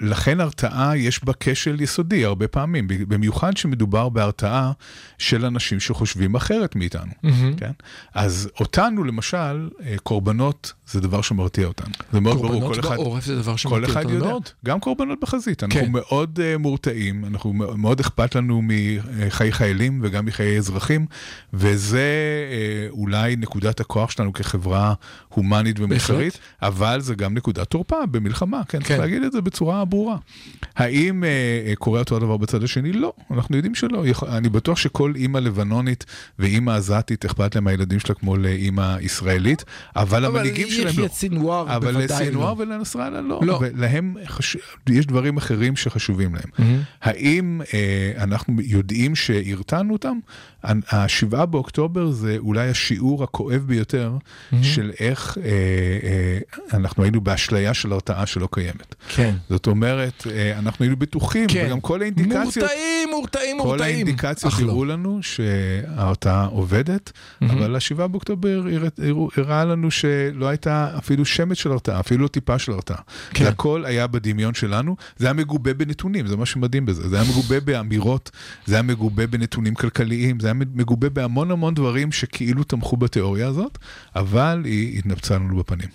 לכן הרתעה יש בה כשל יסודי הרבה פעמים, במיוחד שמדובר בהרתעה של אנשים שחושבים אחרת מאיתנו, כן? אז אותנו למשל, אה, קורבנות זה דבר שמרתיע אותנו. זה מאוד ברור,
קורבנות
כל אחד...
בעורף זה דבר
כל
שמרתיע
אחד
אותנו
יודע,
מאוד.
גם קורבנות בחזית, אנחנו
כן.
מאוד uh, מורתעים, אנחנו מאוד אכפת לנו מחיי חיילים וגם מחיי אזרחים, וזה uh, אולי נקודת הכוח שלנו כחברה הומנית ומוסרית. אבל זה גם נקודת תורפה במלחמה, כן, צריך
כן.
להגיד את זה בצורה ברורה. האם uh, קורה אותו הדבר בצד השני? לא, אנחנו יודעים שלא. אני בטוח שכל אימא לבנונית ואימא עזתית אכפת להם מהילדים שלה כמו לאימא ישראלית, אבל המנהיגים שלהם לא.
יחיא סינואר
אבל
בוודאי
לסינואר
לא.
ולנסראללה לא.
לא.
ולהם חש... יש דברים אחרים שחשובים להם.
מהמם.
האם אה, אנחנו יודעים שהרתענו אותם? השבעה באוקטובר זה אולי השיעור הכואב ביותר של איך אה, אה, אנחנו היינו באשליה של הרתעה שלא קיימת.
כן.
זאת אומרת, אה, אנחנו היינו בטוחים,
כן.
וגם כל האינדיקציות...
מורתעים, מורתעים,
כל
מורתעים.
האינדיקציות
אך לא.
הראו לנו שההרתעה עובדת, אבל השבעה באוקטובר הראה לנו שלא הייתה אפילו שמץ של הרתעה, אפילו לא טיפה של הרתעה.
כן.
זה הכל היה בדמיון שלנו, זה היה מגובה בנתונים, זה מה שמדהים בזה. זה היה מגובה באמירות, זה היה מגובה בנתונים כלכליים, זה היה מגובה בהמון המון דברים שכאילו תמכו בתיאוריה הזאת, אבל היא התנפצה לנו בפנים.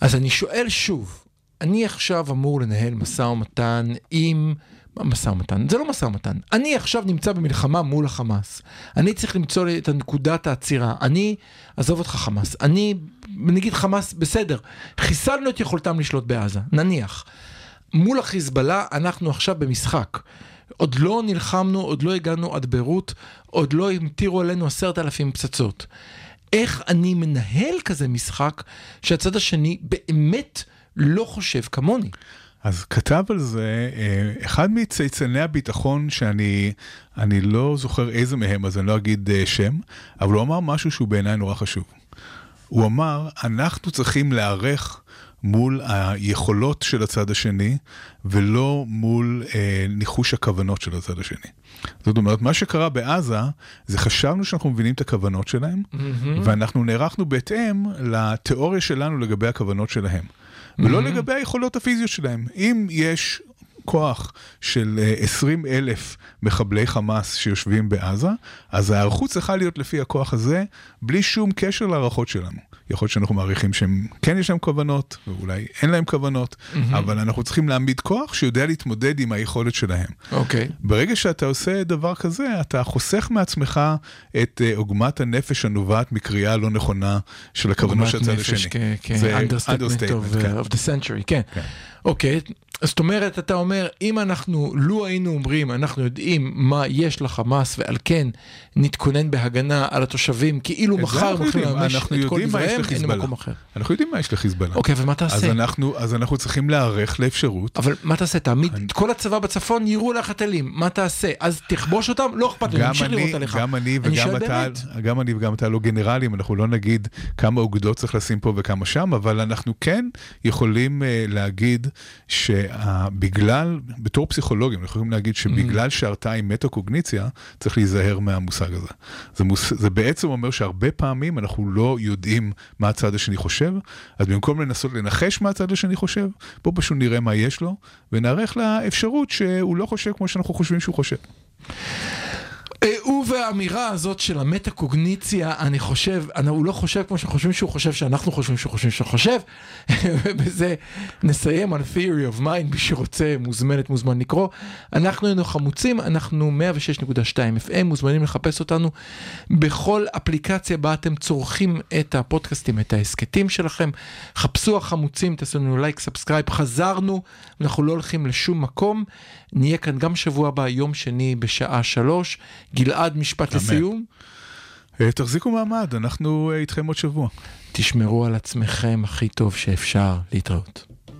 אז אני שואל שוב, אני עכשיו אמור לנהל משא ומתן עם... מה משא ומתן? זה לא משא ומתן. אני עכשיו נמצא במלחמה מול החמאס. אני צריך למצוא את נקודת העצירה. אני, עזוב אותך חמאס, אני, נגיד חמאס, בסדר, חיסלנו את יכולתם לשלוט בעזה, נניח. מול החיזבאללה אנחנו עכשיו במשחק. עוד לא נלחמנו, עוד לא הגענו עד ביירות, עוד לא המטירו עלינו עשרת אלפים פצצות. איך אני מנהל כזה משחק שהצד השני באמת לא חושב כמוני?
אז כתב על זה אה, אחד מצייצני הביטחון שאני אני לא זוכר איזה מהם, אז אני לא אגיד אה, שם, אבל הוא אמר משהו שהוא בעיניי נורא חשוב. הוא אמר, אנחנו צריכים להיערך מול היכולות של הצד השני, ולא מול אה, ניחוש הכוונות של הצד השני. זאת אומרת, מה שקרה בעזה, זה חשבנו שאנחנו מבינים את הכוונות שלהם, ואנחנו נערכנו בהתאם לתיאוריה שלנו לגבי הכוונות שלהם. ולא לגבי היכולות הפיזיות שלהם. אם יש כוח של אה, 20 אלף מחבלי חמאס שיושבים בעזה, אז ההיערכות צריכה להיות לפי הכוח הזה, בלי שום קשר להערכות שלנו. יכול להיות שאנחנו מעריכים שהם כן יש להם כוונות, ואולי אין להם כוונות, אבל אנחנו צריכים להעמיד כוח שיודע להתמודד עם היכולת שלהם.
אוקיי.
ברגע שאתה עושה דבר כזה, אתה חוסך מעצמך את אה, עוגמת הנפש הנובעת מקריאה לא נכונה של הכוונות של הצד השני. זה
כ-understatement
understatement,
of,
כן.
uh, of the century, כן.
כן.
אוקיי, זאת אומרת, אתה אומר, אם אנחנו, לו היינו אומרים, אנחנו יודעים מה יש לחמאס ועל כן נתכונן בהגנה על התושבים, כאילו
את
מחר
אנחנו יודעים,
לממש את כל
יודעים מה יש
דבריהם, אין. מקום אחר.
אנחנו יודעים מה יש לחיזבאללה.
אוקיי, ומה
אז
תעשה?
אנחנו, אז אנחנו צריכים להיערך לאפשרות.
אבל מה תעשה? תעמיד את כל הצבא בצפון, יירו לך טילים, מה תעשה? אז תכבוש אותם? לא אכפת לי, נמשיך
אני,
לירות עליך.
גם אני
אני
וגם אתה. גם אני וגם אתה לא גנרלים, אנחנו לא נגיד כמה אוגדות צריך לשים פה וכמה שם, אבל אנחנו כן יכולים uh, להגיד שבגלל, בתור פסיכולוגים, אנחנו יכולים להגיד שבגלל שהרתעה היא מטה-קוגניציה, צריך להיזהר מהמושג הזה. זה, מוס, זה בעצם אומר שהרבה פעמים אנחנו לא יודעים מה הצד השני חושב, אז במקום לנסות לנחש מה הצד השני חושב, בואו פשוט נראה מה יש לו, ונערך לאפשרות שהוא לא חושב כמו שאנחנו חושבים שהוא חושב.
אה, ובאמירה הזאת של המטה-קוגניציה, אני חושב, אני- הוא לא חושב כמו שאנחנו חושבים שהוא חושב, שאנחנו חושבים שהוא חושב שהוא חושב, ובזה נסיים על Theory of Mind, מי שרוצה מוזמנת, מוזמן לקרוא. אנחנו היינו חמוצים, אנחנו 106.2 FM, מוזמנים לחפש אותנו בכל אפליקציה בה אתם צורכים את הפודקאסטים, את ההסכתים שלכם. חפשו החמוצים, תעשו לנו לייק, subscribe, חזרנו, אנחנו לא הולכים לשום מקום. נהיה כאן גם שבוע הבא, יום שני בשעה שלוש. גלעד, משפט
אמן.
לסיום.
אה, תחזיקו מעמד, אנחנו אה, איתכם עוד שבוע.
תשמרו על עצמכם הכי טוב שאפשר להתראות.